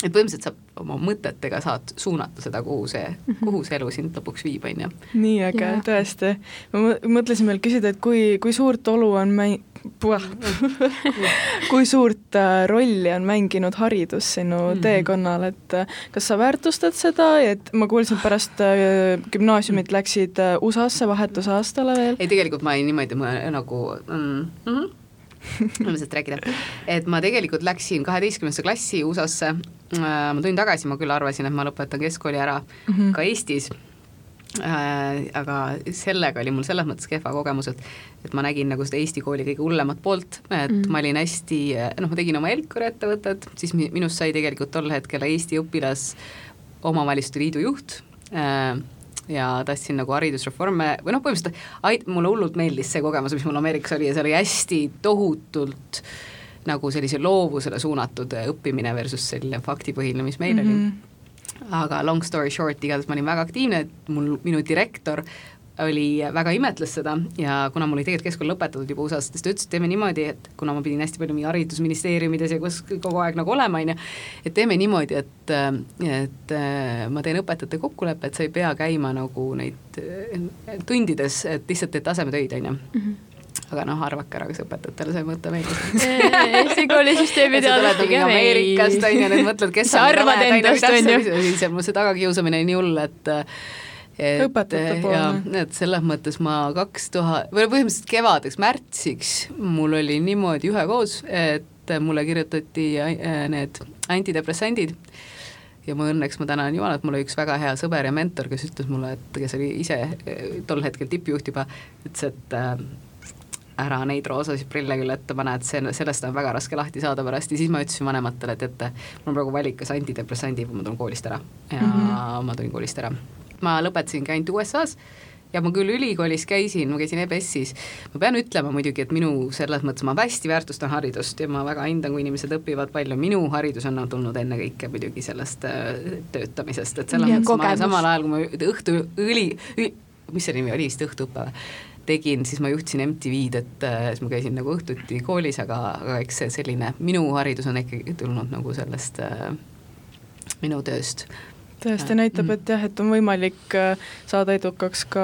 et põhimõtteliselt saab oma mõtetega saad suunata seda, kuhu see, mhm. kuhu see elu sind lõpuks viib, on ju. nii äge, tõesti. ma mõtlesin veel küsida, et kui, kui suurt olu on mäng-, kui suurt äh, rolli on mänginud haridus sinu mm -hmm. teekonnal, et äh, kas sa väärtustad seda, et ma kuulsin, pärast äh, gümnaasiumit läksid USA-sse vahetusaastale veel? ei, tegelikult ma ei niimoodi ma, nagu mm -hmm ilmselt rääkida, et ma tegelikult läksin kaheteistkümnendasse klassi USA-sse, ma tulin tagasi, ma küll arvasin, et ma lõpetan keskkooli ära mm -hmm. ka Eestis äh,, aga sellega oli mul selles mõttes kehva kogemus, et et ma nägin nagu seda Eesti kooli kõige hullemat poolt, et mm ma olin hästi, noh, ma tegin oma Elkuri ettevõtet, siis minust sai tegelikult tol hetkel Eesti õpilas omavalitsuste liidu juht äh,, ja tahtsin nagu haridusreforme või noh, põhimõtteliselt ait-, mulle hullult meeldis see kogemus, mis mul Ameerikas oli ja see oli hästi tohutult nagu sellise loovusele suunatud õppimine versus selline faktipõhine, mis meil mm -hmm. oli. Aga long story short, igatahes ma olin väga aktiivne, et mul, minu direktor oli, väga imetles seda ja kuna mul oli tegelikult keskkool lõpetatud juba USA-s, siis ta ütles, et teeme niimoodi, et kuna ma pidin hästi palju mingi haridusministeeriumides ja kus kogu aeg nagu olema, on ju, et teeme niimoodi, et, et ma teen õpetajate kokkuleppe, et sa ei pea käima nagu neid tundides, et lihtsalt teed tasemetöid, on ju mhm. Aga noh, arvake ära, kas õpetajatele see mõte meeldib Eesti koolisüsteemi pigem ei. Ameerikast on ju, nüüd mõtled, kes sa arvad endast, on ju. siis on mul see tagakiusamine nii hull, et et õpetajate poole. et selles mõttes ma kaks tuhat, või põhimõtteliselt kevadeks, märtsiks mul oli niimoodi ühekoos, et mulle kirjutati äh, need antidepressandid ja ma õnneks, ma tänan Jumalat, mul oli üks väga hea sõber ja mentor, kes ütles mulle, et kes oli ise äh, tol hetkel tippjuht juba, ütles, et äh, ära neid roosasid prille küll ette pane, et see, sellest on väga raske lahti saada pärast. Ja siis ma ütlesin vanematele, et teate, mul on praegu valik, kas antidepressandi või ma tulen koolist ära. Ja mm -hmm. ma tulin koolist ära. Ma lõpetasingi ainult USA-s ja ma küll ülikoolis käisin, ma käisin EBS-is, ma pean ütlema muidugi, et minu selles mõttes ma hästi väärtustan haridust ja ma väga hindan, kui inimesed õpivad palju, minu haridus on tulnud ennekõike muidugi sellest äh, töötamisest, et selles mõttes ma samal ajal, kui ma õhtu õli, mis see nimi oli vist, õhtuõpe või? Tegin, siis ma juhtisin MTV-d, et äh, siis ma käisin nagu õhtuti koolis, aga, aga eks see selline, minu haridus on ikkagi tulnud nagu sellest äh, minu tööst tõesti näitab, mm. et jah, et on võimalik äh, saada edukaks ka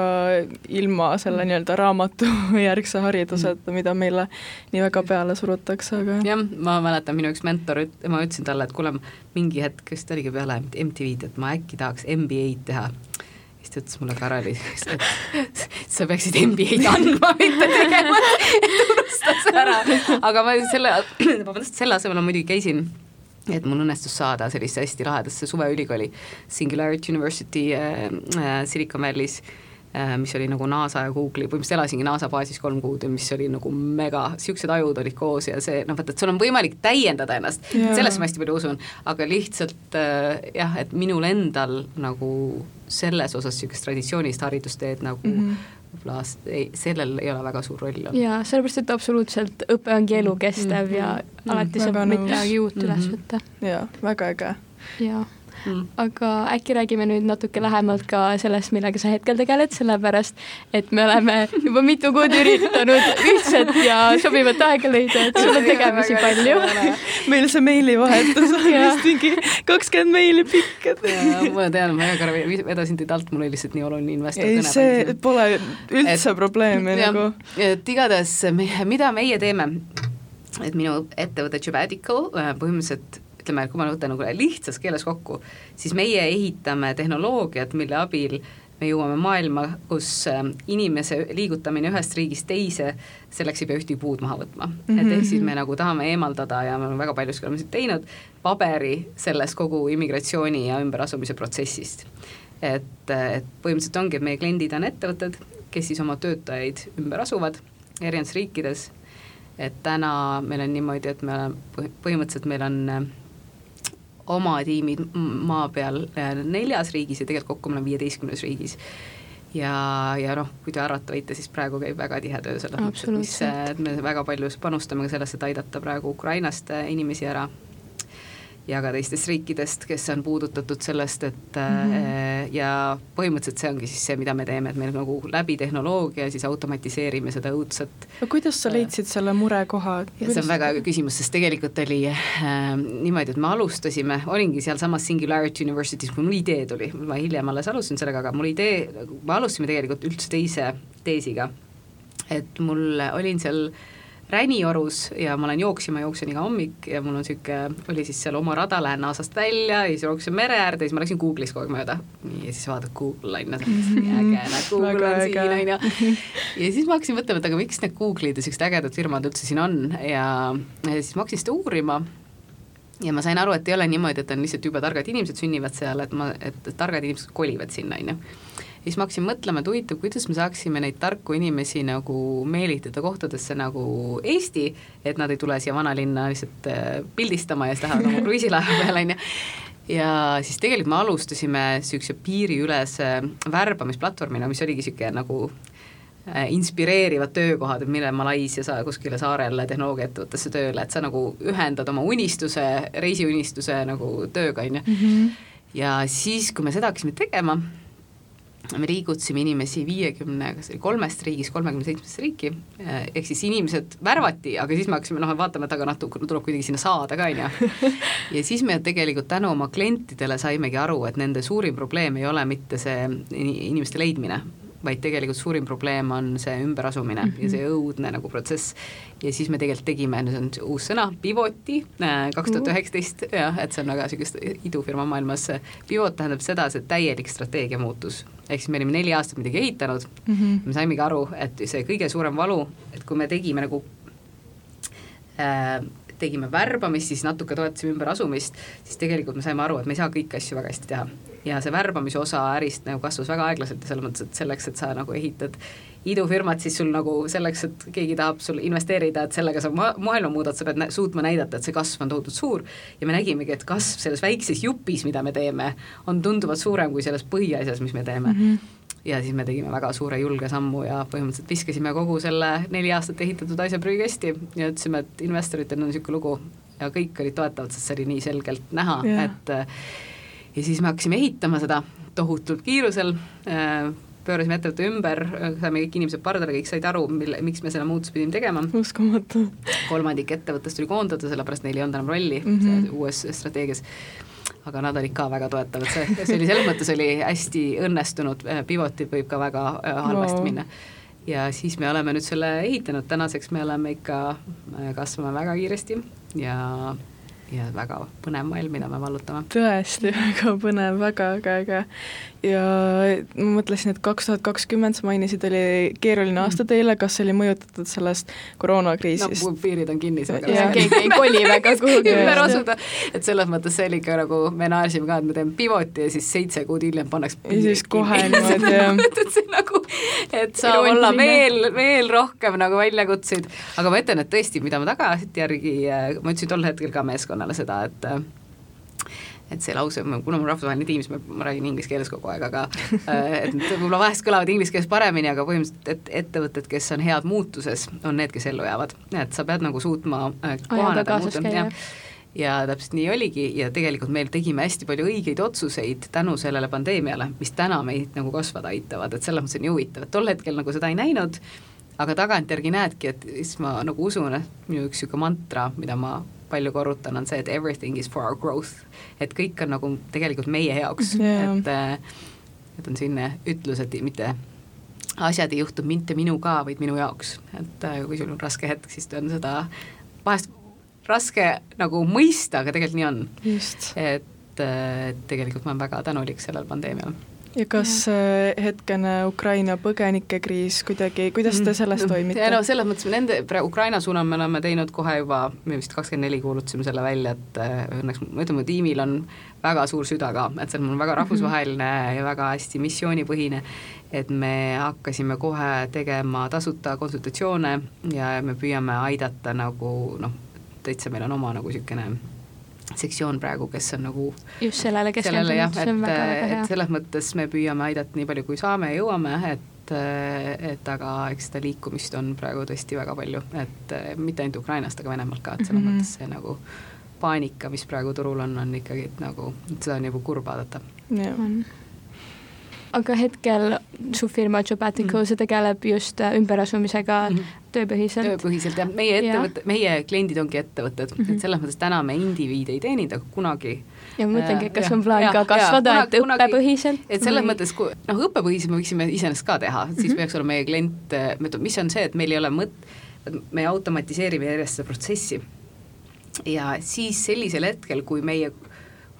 ilma selle mm. nii-öelda raamatujärgse hariduseta, mida meile nii väga peale surutakse, aga jah, ma mäletan, minu üks mentor, ma ütlesin talle, et kuule, mingi hetk, vist oligi peale MTV-d, et ma äkki tahaks MBA-d teha siis ta ütles mulle Karoli, et sa peaksid MBA-d andma, mitte tegema, et unusta see ära. aga ma selle, vabandust, selle asemel ma muidugi käisin et mul õnnestus saada sellisse hästi lahedasse suveülikooli Singularity University äh, äh, Silicon Valley's äh, mis oli nagu NASA ja Google'i, põhimõtteliselt elasingi NASA baasis kolm kuud ja mis oli nagu mega, niisugused ajud olid koos ja see noh, vaata, et sul on võimalik täiendada ennast sellesse ma hästi palju usun, aga lihtsalt äh, jah, et minul endal nagu selles osas niisugust traditsioonilist haridusteed nagu mm -hmm võib-olla ei, sellel ei ole väga suur roll jaa, sellepärast et absoluutselt õpe ongi elukestev mm -hmm. ja mm -hmm. alati saab midagi uut mm -hmm. üles võtta. jaa, väga äge. jaa mm.. aga äkki räägime nüüd natuke lähemalt ka sellest, millega sa hetkel tegeled, sellepärast et me oleme juba mitu kuud üritanud ühtset ja sobivat aega leida, et sul on tegemisi palju. meil see meilivahetus on vist mingi kakskümmend meili pikk, et. ma tean, ma hea korra vedasin teid alt, mul oli lihtsalt nii oluline investor. ei, see pole üldse probleemi nagu. et igatahes, mida meie teeme, et minu ettevõte Jubadical põhimõtteliselt ütleme, kui ma võtan nagu lihtsas keeles kokku, siis meie ehitame tehnoloogiat, mille abil me jõuame maailma, kus ähm, inimese liigutamine ühest riigist teise, selleks ei pea ühtegi puud maha võtma mm. -hmm. et ehk siis me nagu tahame eemaldada ja me oleme väga paljuski oleme seda teinud, paberi sellest kogu immigratsiooni ja ümberasumise protsessist. et, et põhimõtteliselt ongi, et meie kliendid on ettevõtted, kes siis oma töötajaid ümber asuvad erinevates riikides, et täna meil on niimoodi, et me oleme, põhimõtteliselt meil on oma tiimid maa peal äh, neljas riigis ja tegelikult kokku me oleme viieteistkümnes riigis. ja, ja noh, kui te arvata võite, siis praegu käib väga tihe töö selles mõttes, et mis, et me väga palju panustame ka sellesse, et aidata praegu Ukrainast inimesi ära ja ka teistest riikidest, kes on puudutatud sellest, et mm -hmm. ja põhimõtteliselt see ongi siis see, mida me teeme, et me nagu läbi tehnoloogia siis automatiseerime seda õudset no kuidas sa leidsid selle murekoha? see on väga hea küsimus, sest tegelikult oli äh, niimoodi, et me alustasime, olingi sealsamas Singularity University's, kui mul idee tuli, ma hiljem alles alustasin sellega, aga mul idee, me alustasime tegelikult üldse teise teesiga. et mul olin seal äh, Räniorus ja ma lähen jooksma, jooksen iga hommik ja mul on niisugune, oli siis seal oma rada, lähen naasast välja ja siis jooksen mere äärde ja siis ma läksin Google'is kogu aeg mööda. ja siis vaatad Google on ju, äge, näed Google on siin on ju. ja siis ma hakkasin mõtlema, et aga miks need Google'id ja siuksed ägedad firmad üldse siin on. Ja, ja siis ma hakkasin seda uurima. Ja ma sain aru, et ei ole niimoodi, et on lihtsalt jube targad inimesed sünnivad seal, et ma, et targad inimesed kolivad sinna, on ju siis ma hakkasin mõtlema, et huvitav, kuidas me saaksime neid tarku inimesi nagu meelitada kohtadesse nagu Eesti, et nad ei tule siia vanalinna lihtsalt äh, pildistama ja siis lähevad oma kruiisilaeva peale, on ju ja siis tegelikult me alustasime niisuguse piiriülese värbamisplatvormina, mis oligi niisugune nagu äh, inspireerivad töökohad, et mine Malaisia sa kuskile saarele tehnoloogiaettevõttesse tööle, et sa nagu ühendad oma unistuse, reisiunistuse nagu tööga, on ju. Mhm. ja siis, kui me seda hakkasime tegema, me liigutasime inimesi viiekümne, kas oli kolmest riigist kolmekümne seitsmesse riiki, ehk siis inimesed värvati, aga siis me hakkasime noh, vaatama, et aga noh, tuleb kuidagi sinna saada ka, on ju. ja siis me tegelikult tänu oma klientidele saimegi aru, et nende suurim probleem ei ole mitte see inimeste leidmine, vaid tegelikult suurim probleem on see ümberasumine mm -hmm. ja see õudne nagu protsess. ja siis me tegelikult tegime, see on uus sõna, pivoti, äh, kaks tuhat üheksateist, jah, et see on väga niisugust idufirma maailmas, pivot tähendab seda, see täielik strateegia muutus. ehk siis me olime neli aastat midagi ehitanud mm, -hmm. me saimegi aru, et see kõige suurem valu, et kui me tegime nagu äh, tegime värbamist, siis natuke toetasime ümberasumist, siis tegelikult me saime aru, et me ei saa kõiki asju väga hästi teha ja see värbamise osa ärist nagu kasvas väga aeglaselt ja selles mõttes, et selleks, et sa nagu ehitad idufirmat, siis sul nagu selleks, et keegi tahab sul investeerida, et sellega sa ma-, maailma muudad, sa pead nä-, suutma näidata, et see kasv on tohutult suur ja me nägimegi, et kasv selles väikses jupis, mida me teeme, on tunduvalt suurem kui selles põhiasjas, mis me teeme mm. -hmm ja siis me tegime väga suure julge sammu ja põhimõtteliselt viskasime kogu selle neli aastat ehitatud asja prügikasti ja ütlesime, et investoritel on niisugune lugu ja kõik olid toetavad, sest see oli nii selgelt näha yeah., et ja siis me hakkasime ehitama seda tohutult kiirusel äh,, pöörasime ettevõtte ümber, saime kõik inimesed pardale, kõik said aru, mille, miks me selle muutuse pidime tegema. uskumatu. kolmandik ettevõttest tuli koondada, sellepärast neil ei olnud enam rolli mm -hmm. uues strateegias aga nad olid ka väga toetavad, see, see oli selles mõttes oli hästi õnnestunud, äh, pivotid võib ka väga äh, halvasti no. minna. ja siis me oleme nüüd selle ehitanud, tänaseks me oleme ikka, kasvame väga kiiresti ja ja väga põnev maailm, mida me vallutame. tõesti, väga põnev, väga äge, äge. Ja ma mõtlesin, et kaks tuhat kakskümmend, sa mainisid, oli keeruline aasta teile, kas see oli mõjutatud sellest koroonakriisist? no piirid on kinni, ja keegi ei koli väga kuhugi ümber asuda, et selles mõttes see oli ikka nagu, me naersime ka, et me teeme pivoti ja siis seitse kuud hiljem pannakse ja siis kohe niimoodi, jah. et see nagu, et saab olla veel, veel rohkem nagu väljakutseid, aga ma ütlen, et tõesti, mida ma tagantjärgi, ma ütlesin tol hetkel ka meeskonnale, meeskonnale seda, et et see lause, kuna mul rahvusvaheline tiim, siis ma, räägin inglise keeles kogu aeg, aga et võib-olla vahest kõlavad inglise keeles paremini, aga põhimõtteliselt, et ettevõtted, kes on head muutuses, on need, kes ellu jäävad. et sa pead nagu suutma äh, kohaneda, muuta, jah ja täpselt nii oligi ja tegelikult meil tegime hästi palju õigeid otsuseid tänu sellele pandeemiale, mis täna meid nagu kasvada aitavad, et selles mõttes on nii huvitav, et tol hetkel nagu seda ei näinud, aga tagantjärgi näedki, et siis ma nagu usun, et minu üks niisugune mantra, mida ma palju korrutan, on see, et everything is for our growth. et kõik on nagu tegelikult meie jaoks yeah., et äh, et on selline ütlus, et mitte asjad ei juhtu mitte minuga, vaid minu jaoks, et äh, kui sul on raske hetk, siis on seda vahest raske nagu mõista, aga tegelikult nii on. et, äh, et tegelikult ma olen väga tänulik sellele pandeemiale ja kas ja. Äh, hetkene Ukraina põgenikekriis kuidagi, kuidas te selles mm. toimite? no selles mõttes nende, Ukraina suunal me oleme teinud kohe juba, me vist kakskümmend neli kuulutasime selle välja, et äh, õnneks ma ütlen, mu tiimil on väga suur süda ka, et see on mul väga mhm. rahvusvaheline mm -hmm. ja väga hästi missioonipõhine, et me hakkasime kohe tegema tasuta konsultatsioone ja me püüame aidata nagu noh, täitsa meil on oma nagu niisugune sektsioon praegu, kes on nagu just sellele keskendunud, see on väga-väga hea. et selles mõttes me püüame aidata nii palju, kui saame ja jõuame, et et aga eks seda liikumist on praegu tõesti väga palju, et mitte ainult Ukrainast, aga Venemaalt ka, et selles mm -hmm. mõttes see nagu paanika, mis praegu turul on, on ikkagi nagu, seda on nagu kurb vaadata. on aga hetkel su firma Jobatico mm, -hmm. see tegeleb just äh, ümberasumisega mm -hmm. Tööpõhiselt? tööpõhiselt jah, meie ettevõte, meie kliendid ongi ettevõtted mm, -hmm. et selles mõttes täna me indiviide ei teenind, aga kunagi ja ma mõtlengi, et kas ja, on plaan ka kasvada, et õppepõhiselt? et selles või... mõttes, kui noh, õppepõhiselt me võiksime iseenesest ka teha, siis mm -hmm. peaks olema meie klient, mis on see, et meil ei ole mõt-, me automatiseerime järjest seda protsessi ja siis sellisel hetkel, kui meie,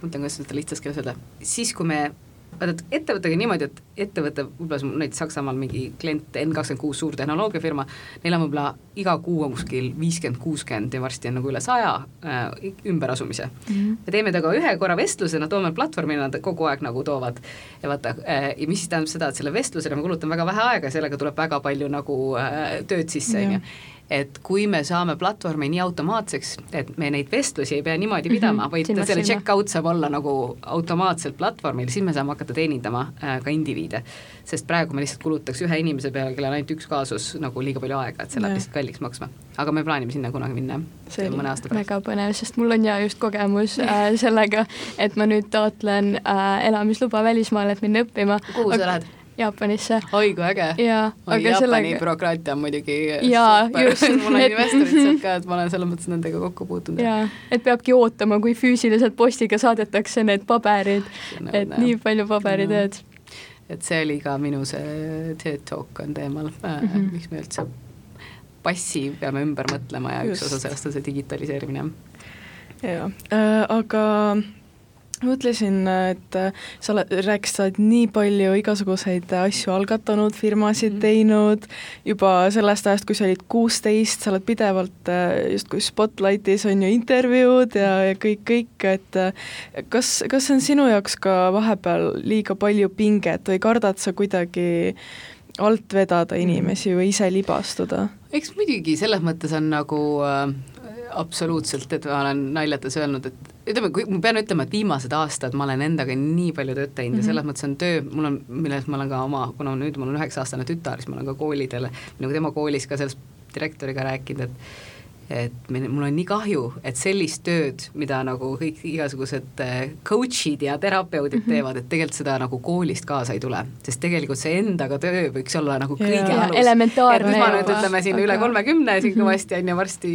mõtlen, kuidas seda lihtsas keeles öelda, siis kui me vaata, et ettevõttega niimoodi, et ettevõte, võib-olla näiteks Saksamaal mingi klient N kakskümmend kuus suur tehnoloogiafirma, neil on võib-olla iga kuu on kuskil viiskümmend, kuuskümmend ja varsti on nagu üle saja äh, ümberasumise mm. -hmm. me teeme temaga ühe korra vestluse, nad toome platvormile, nad kogu aeg nagu toovad ja vaata äh,, ja mis siis tähendab seda, et selle vestlusele ma kulutan väga vähe aega, sellega tuleb väga palju nagu äh, tööd sisse, on ju et kui me saame platvormi nii automaatseks, et me neid vestlusi ei pea niimoodi pidama mm, -hmm, vaid selle check-out saab olla nagu automaatselt platvormil, siis me saame hakata teenindama äh, ka indiviide. sest praegu me lihtsalt kulutaks ühe inimese peale, kellel on ainult üks kaasus, nagu liiga palju aega, et see läheb lihtsalt kalliks maksma. aga me plaanime sinna kunagi minna, mõne aasta pärast. väga põnev, sest mul on ja just kogemus äh, sellega, et ma nüüd taotlen äh, elamisluba välismaale, et minna õppima. kuhu sa lähed? Jaapanisse. oi kui äge. aga Jaapani sellega. bürokraatia on muidugi jaa, just. mul on investorid sealt ka, et ma olen selles mõttes nendega kokku puutunud. jaa, et peabki ootama, kui füüsiliselt postiga saadetakse need paberid, et nii palju paberitööd. et see oli ka minu see TED Talk on teemal mm, -hmm. miks me üldse passi peame ümber mõtlema ja Just. üks osa sellest on see digitaliseerimine. jaa äh,, aga mõtlesin, et sa oled, rääkisid, sa oled nii palju igasuguseid asju algatanud, firmasid mm -hmm. teinud, juba sellest ajast, kui sa olid kuusteist, sa oled pidevalt äh, justkui spotlightis, on ju, intervjuud ja, ja kõik, kõik, et äh, kas, kas see on sinu jaoks ka vahepeal liiga palju pinget või kardad sa kuidagi alt vedada mhm. inimesi või ise libastuda? eks muidugi, selles mõttes on nagu äh, absoluutselt, et ma olen naljates öelnud, et ütleme, kui ma pean ütlema, et viimased aastad ma olen endaga nii palju tööd teinud mm -hmm. ja selles mõttes on töö, mul on, milles ma olen ka oma, kuna nüüd mul on üheksa-aastane tütar, siis ma olen ka koolidele, nagu tema koolis ka sellest direktoriga rääkinud, et et me, mul on nii kahju, et sellist tööd, mida nagu kõik igasugused äh, coach'id ja terapeudid mm -hmm. teevad, et tegelikult seda nagu koolist kaasa ei tule, sest tegelikult see endaga töö võiks olla nagu kõige ja, alus. elementaarne. ma nüüd ütleme siin aga... üle kolmekümne siin mhm. kõvasti on ju, varsti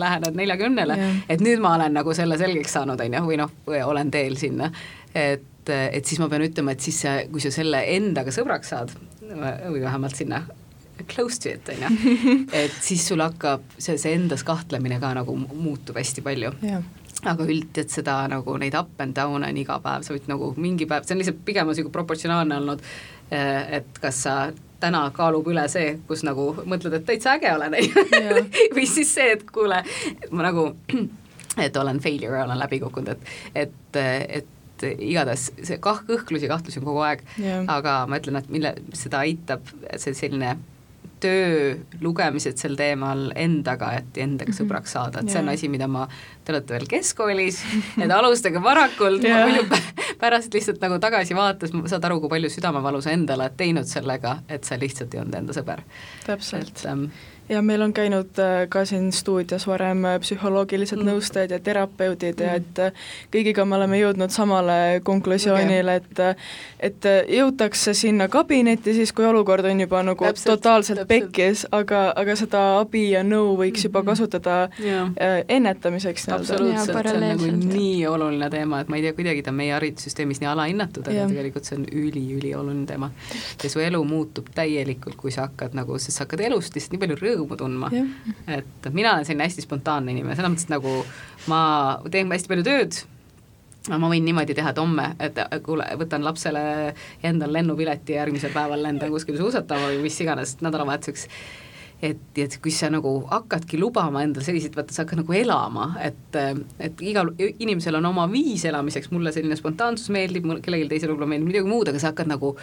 lähened neljakümnele, et nüüd ma olen nagu selle selgeks saanud, on ju, või noh, olen teel sinna, et et siis ma pean ütlema, et siis see, kui sa selle endaga sõbraks saad, või vähemalt sinna close to it, on ju, et siis sul hakkab see, see endas kahtlemine ka nagu muutub hästi palju. Yeah aga üld, et seda nagu neid up and down on iga päev, sa võid nagu mingi päev, see on lihtsalt pigem niisugune proportsionaalne olnud, eh, et kas sa täna kaalub üle see, kus nagu mõtled, et täitsa äge olen, on või siis see, et kuule, ma nagu, et olen failure, olen läbi kukkunud, et, et, et igatahes see kah-, kõhklusi, kahtlusi on kogu aeg. Aga ma ütlen, et mille, seda aitab see selline töö, lugemised sel teemal endaga, et endaga mhm. sõbraks saada, et see on asi, mida ma, te olete veel keskkoolis, et alustage varakult yeah., muidu pärast lihtsalt nagu tagasi vaates saad aru, kui palju südamevalu sa endale oled teinud sellega, et sa lihtsalt ei olnud enda sõber. täpselt. Ähm, ja meil on käinud äh, ka siin stuudios varem äh, psühholoogilised mm. nõustajad ja terapeudid mm. ja et äh, kõigiga me oleme jõudnud samale konklusioonile okay., et et jõutakse sinna kabinetti siis, kui olukord on juba nagu täpselt, totaalselt täpselt. pekkis, aga, aga seda abi ja nõu võiks juba kasutada yeah. ennetamiseks. absoluutselt, see on nagu nii oluline teema, et ma ei tea, kuidagi ta on meie haridussüsteemis nii alahinnatud, aga yeah. tegelikult see on üli-ülioluline teema. ja su elu muutub täielikult, kui sa hakkad nagu, sest sa hakkad elust lihtsalt nii palju rõõmu rõõmu tundma. et mina olen selline hästi spontaanne inimene, selles mõttes, et nagu ma teen hästi palju tööd, ma võin niimoodi teha, et homme, et kuule, võtan lapsele endal lennupileti ja järgmisel päeval lendan kuskile suusatama või mis iganes nädalavahetuseks et, et kui sa nagu hakkadki lubama endale selliseid, vaata sa hakkad nagu elama, et, et igal inimesel on oma viis elamiseks, mulle selline spontaansus meeldib, mul kellelgi teisel võib-olla meeldib midagi muud, aga sa hakkad nagu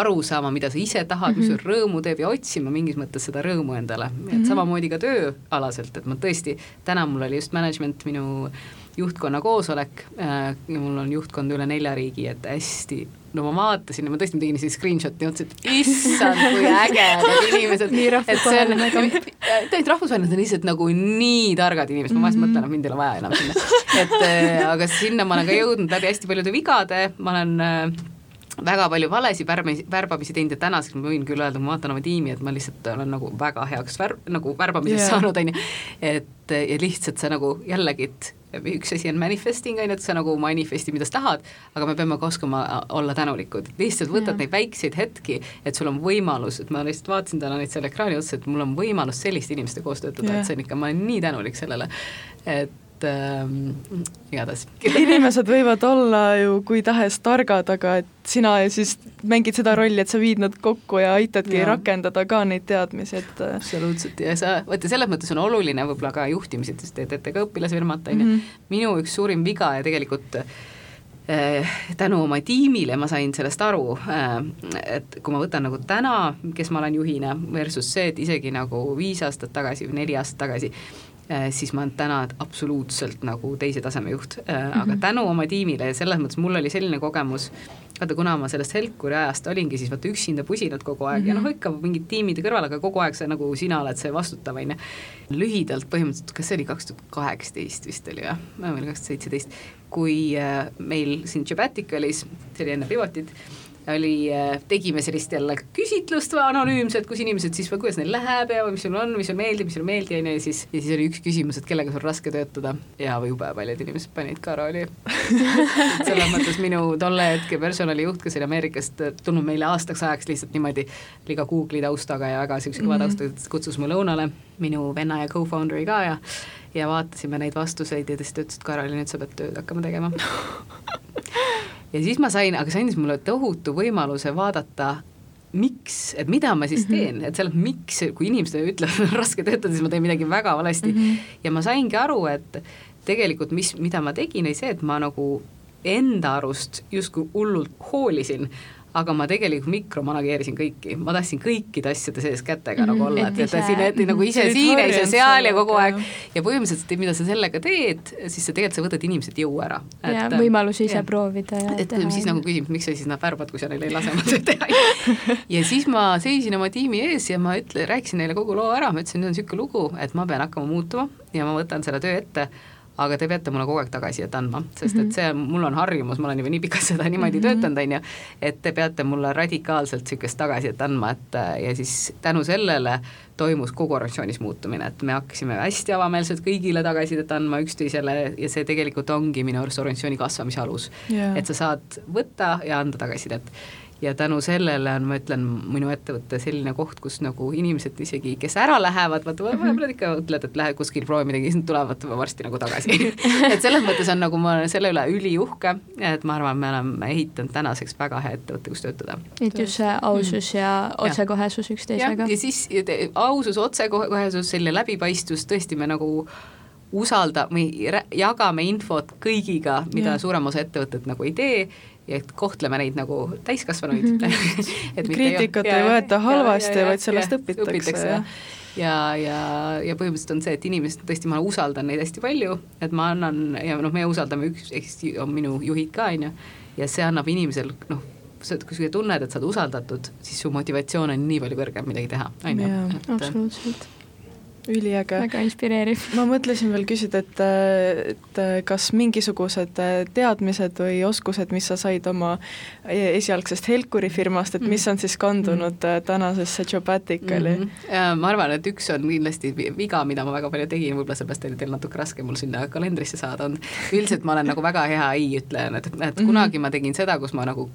aru saama, mida sa ise tahad mm, -hmm. mis sul mhm. rõõmu teeb ja otsima mingis mõttes seda rõõmu endale, et mm -hmm. samamoodi ka tööalaselt, et ma tõesti, täna mul oli just management minu juhtkonna koosolek äh, ja mul on juhtkond üle nelja riigi, et hästi no ma vaatasin ja ma tõesti tegin siis screenshot'i ja mõtlesin, et issand, kui ägedad inimesed. nii rahvusvaheline ka. tegelikult rahvusvaheline on lihtsalt nagu nii targad inimesed, ma vahest mm -hmm. mõtlen, et mind ei ole vaja enam sinna. et äh, aga sinna ma olen ka jõudnud läbi hästi paljude vigade, ma olen äh, väga palju valesid värmi, värbamisi teinud ja tänaseks ma võin küll öelda, ma vaatan oma tiimi, et ma lihtsalt olen nagu väga heaks värv, nagu värbamises yeah. saanud, on ju, et ja lihtsalt sa nagu jällegi, et üks asi on manifesting, on ju, et sa nagu manifesti, mida sa tahad, aga me peame ka oskama olla tänulikud, lihtsalt võtad yeah. neid väikseid hetki, et sul on võimalus, et ma lihtsalt vaatasin täna neid seal ekraani otsa, et mul on võimalus selliste inimeste koos töötada yeah., et see on ikka, ma olen nii tänulik sellele, et et ähm, igatahes. inimesed võivad olla ju kui tahes targad, aga et sina siis mängid seda rolli, et sa viid nad kokku ja aitadki ja. rakendada ka neid teadmisi, et äh, absoluutselt ja sa, vaata selles mõttes on oluline võib-olla ka juhtimised, sest te teete ka õpilasfirmat, on ju, mhm. minu üks suurim viga ja tegelikult äh, tänu oma tiimile ma sain sellest aru, äh, et kui ma võtan nagu täna, kes ma olen juhina, versus see, et isegi nagu viis aastat tagasi või neli aastat tagasi, siis ma olen täna absoluutselt nagu teise taseme juht mm, -hmm. aga tänu oma tiimile ja selles mõttes mul oli selline kogemus, vaata kuna ma sellest Helkuri ajast olingi siis vaata üksinda pusinad kogu aeg mm -hmm. ja noh, mhm. ikka mingid tiimide kõrval, aga kogu aeg sa nagu sina oled see vastutav, on ju. lühidalt põhimõtteliselt, kas see oli kaks tuhat kaheksateist vist oli või, või kaks tuhat seitseteist, kui äh, meil siin Jabaticalis, see oli enne Pivotit oli, äh, tegime sellist jälle küsitlust anonüümset, kus inimesed siis, kuidas neil läheb ja mis sul on, mis sulle meeldib, mis sulle ei meeldi, on ju, ja siis, ja siis oli üks küsimus, et kellega sul raske töötada. Ja jube paljud inimesed panid ka rooli. Selles mõttes minu tolle hetke personalijuht, kes oli Ameerikast tulnud meile aastaks ajaks lihtsalt niimoodi liiga Google'i taustaga ja väga niisuguse kõva mm -hmm. taustaga, kutsus mu lõunale, minu venna ja co-founder'i ka ja ja vaatasime neid vastuseid ja ta siis ütles, et Karoli, nüüd sa pead tööd hakkama tegema ja siis ma sain, aga see andis mulle tohutu võimaluse vaadata miks, et mida ma siis mhm. teen mm, -hmm. et seal miks, kui inimesed ütlevad, et on raske töötada, siis ma teen midagi väga valesti mm. -hmm. ja ma saingi aru, et tegelikult mis, mida ma tegin, oli see, et ma nagu enda arust justkui hullult hoolisin, aga ma tegelikult mikromanageerisin kõiki, ma tahtsin kõikide asjade sees kätega mm, nagu olla, et, et siin, et nagu ise siin ja ise seal ja kogu aeg ja põhimõtteliselt, mida sa sellega teed, siis sa tegelikult sa võtad inimeselt jõu ära. ja võimalusi ise ja. proovida ja et teha. siis nagu küsib, miks sa siis nad värbad, kui sa neile ei lase oma tööd teha. ja siis ma seisin oma tiimi ees ja ma ütle, rääkisin neile kogu loo ära, ma ütlesin, nüüd on niisugune lugu, et ma pean hakkama muutuma ja ma võtan selle töö ette aga te peate mulle kogu aeg tagasisidet andma, sest et mhm. see, mul on harjumus, ma olen juba nii pikalt seda niimoodi mm -hmm. töötanud, on ju, et te peate mulle radikaalselt niisugust tagasisidet andma, et ja siis tänu sellele toimus kogu organisatsioonis muutumine, et me hakkasime hästi avameelselt kõigile tagasisidet andma üksteisele ja see tegelikult ongi minu arust organisatsiooni kasvamise alus yeah.. et sa saad võtta ja anda tagasisidet ja tänu sellele on, ma ütlen, minu ettevõte selline koht, kus nagu inimesed isegi, kes ära lähevad, vaata mhm. võib-olla ikka mõtled, et lähed kuskil proovi midagi, siis nad tulevad varsti nagu tagasi et selles mõttes on nagu ma olen selle üle üliuhke, et ma arvan, me oleme ehitanud tänaseks väga hea ettevõtte, kus töötada. et just see ausus ja otsekohesus üksteisega. ja siis ausus, otsekohesus, selline läbipaistvus, tõesti me nagu usalda, me jagame infot kõigiga, mida ja. suurem osa ettevõtted nagu ei tee ja et kohtleme neid nagu täiskasvanuid mm. -hmm. kriitikat ei võeta halvasti, vaid sellest ja, õpitakse, õpitakse. ja, ja, ja, ja põhimõtteliselt on see, et inimesed, tõesti, ma usaldan neid hästi palju, et ma annan ja noh, me usaldame üks, eks on minu juhid ka, on ju, ja see annab inimesel noh, kui sa tunned, et sa oled usaldatud, siis su motivatsioon on nii palju kõrgem midagi teha, on ju. absoluutselt üliäge. väga inspireeriv. ma mõtlesin veel küsida, et, et kas mingisugused teadmised või oskused, mis sa said oma esialgsest Helkuri firmast, et mis on siis kandunud mm -hmm. tänasesse Jobaticali mm? -hmm. ma arvan, et üks on kindlasti viga, mida ma väga palju tegin, võib-olla sellepärast oli teil natuke raske mul sinna kalendrisse saada on, üldiselt ma olen nagu väga hea ei ütleja, et, et mm -hmm. kunagi ma tegin seda, kus ma nagu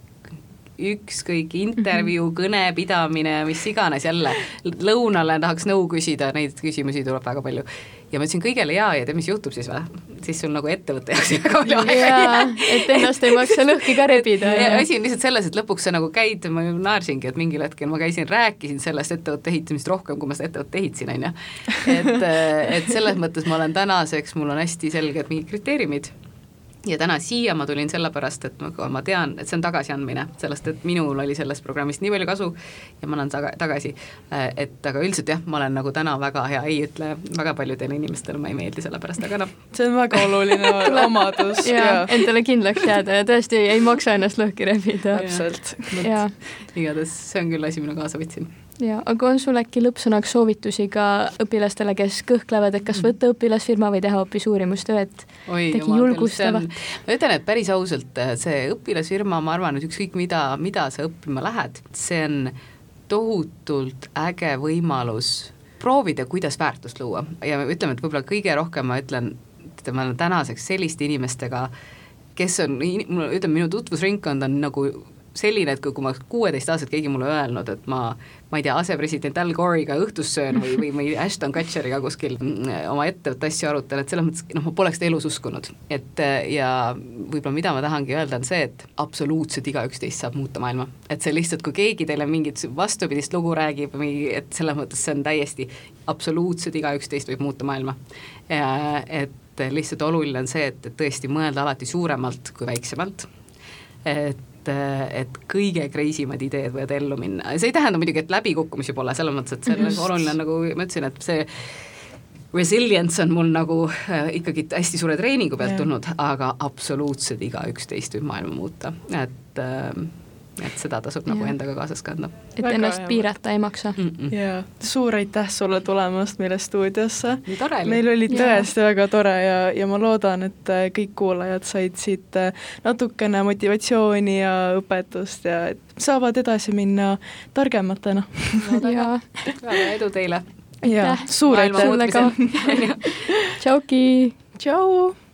ükskõik intervjuu, mhm. kõne pidamine, mis iganes jälle, lõunale tahaks nõu küsida, neid küsimusi tuleb väga palju. ja ma ütlesin kõigele jaa ja tead, mis juhtub siis või? siis sul nagu ettevõtte jaoks väga palju aega ei jää. et ennast ei maksa lõhki ka rebida. asi on lihtsalt selles, et lõpuks sa nagu käid, ma naersingi, et mingil hetkel ma käisin, rääkisin sellest ettevõtte ehitamisest rohkem, kui ma seda ettevõtet ehitasin, on ju. et, et selles mõttes ma olen tänaseks, mul on hästi selged mingid kriteeriumid ja täna siia ma tulin sellepärast, et ma, ma tean, et see on tagasiandmine, sellest, et minul oli sellest programmist nii palju kasu ja ma annan taga, tagasi. et aga üldiselt jah, ma olen nagu täna väga hea ei-ütleja, väga paljudele inimestele ma ei meeldi sellepärast, aga noh. see on väga oluline omadus ja, ja endale kindlaks jääda ja tõesti ei maksa ennast lõhki rebida. täpselt. igatahes see on küll asi, mille kaasa võtsin ja, aga on sul äkki lõppsõnaks soovitusi ka õpilastele, kes kõhklevad, et kas mm. võtta õpilasfirma või teha hoopis uurimustööd? midagi julgustavat? ma ütlen, et päris ausalt, see õpilasfirma, ma arvan, et ükskõik mida, mida sa õppima lähed, see on tohutult äge võimalus proovida, kuidas väärtust luua ja ütleme, et võib-olla kõige rohkem ma ütlen, et ma olen tänaseks selliste inimestega, kes on, ütleme, minu tutvusringkond on nagu selline, et kui, kui ma kuueteistaastaselt keegi mulle öelnud, et ma, ma ei tea, asepresident Al Gore'iga õhtus söön või, või, või Ashton Kutcheriga kuskil mm, oma ettevõtte asju arutan, et selles mõttes noh, ma poleks seda elus uskunud. et ja võib-olla mida ma tahangi öelda, on see, et absoluutselt igaüks teist saab muuta maailma. et see lihtsalt, kui keegi teile mingit vastupidist lugu räägib või et selles mõttes see on täiesti, absoluutselt igaüks teist võib muuta maailma. et lihtsalt oluline on see, et, et tõesti mõelda alati suuremalt kui väiksemalt et et, et kõige crazy mad ideed võivad ellu minna, see ei tähenda muidugi, et läbikukkumisi pole, selles mõttes, et see on nagu oluline, nagu ma ütlesin, et see resilience on mul nagu äh, ikkagi hästi suure treeningu pealt tulnud, aga absoluutselt igaüks teist võib maailma muuta, et äh, et seda tasub ja. nagu endaga kaasas kanda. et Väga ennast piirata ei maksa mm. -mm. ja suur aitäh sulle tulemast meile stuudiosse. oli. meil oli tõesti ja. väga tore ja, ja ma loodan, et äh, kõik kuulajad said siit äh, natukene motivatsiooni ja õpetust ja et saavad edasi minna targematena no,. väga edu teile. ja suur aitäh. tšauki. tšau.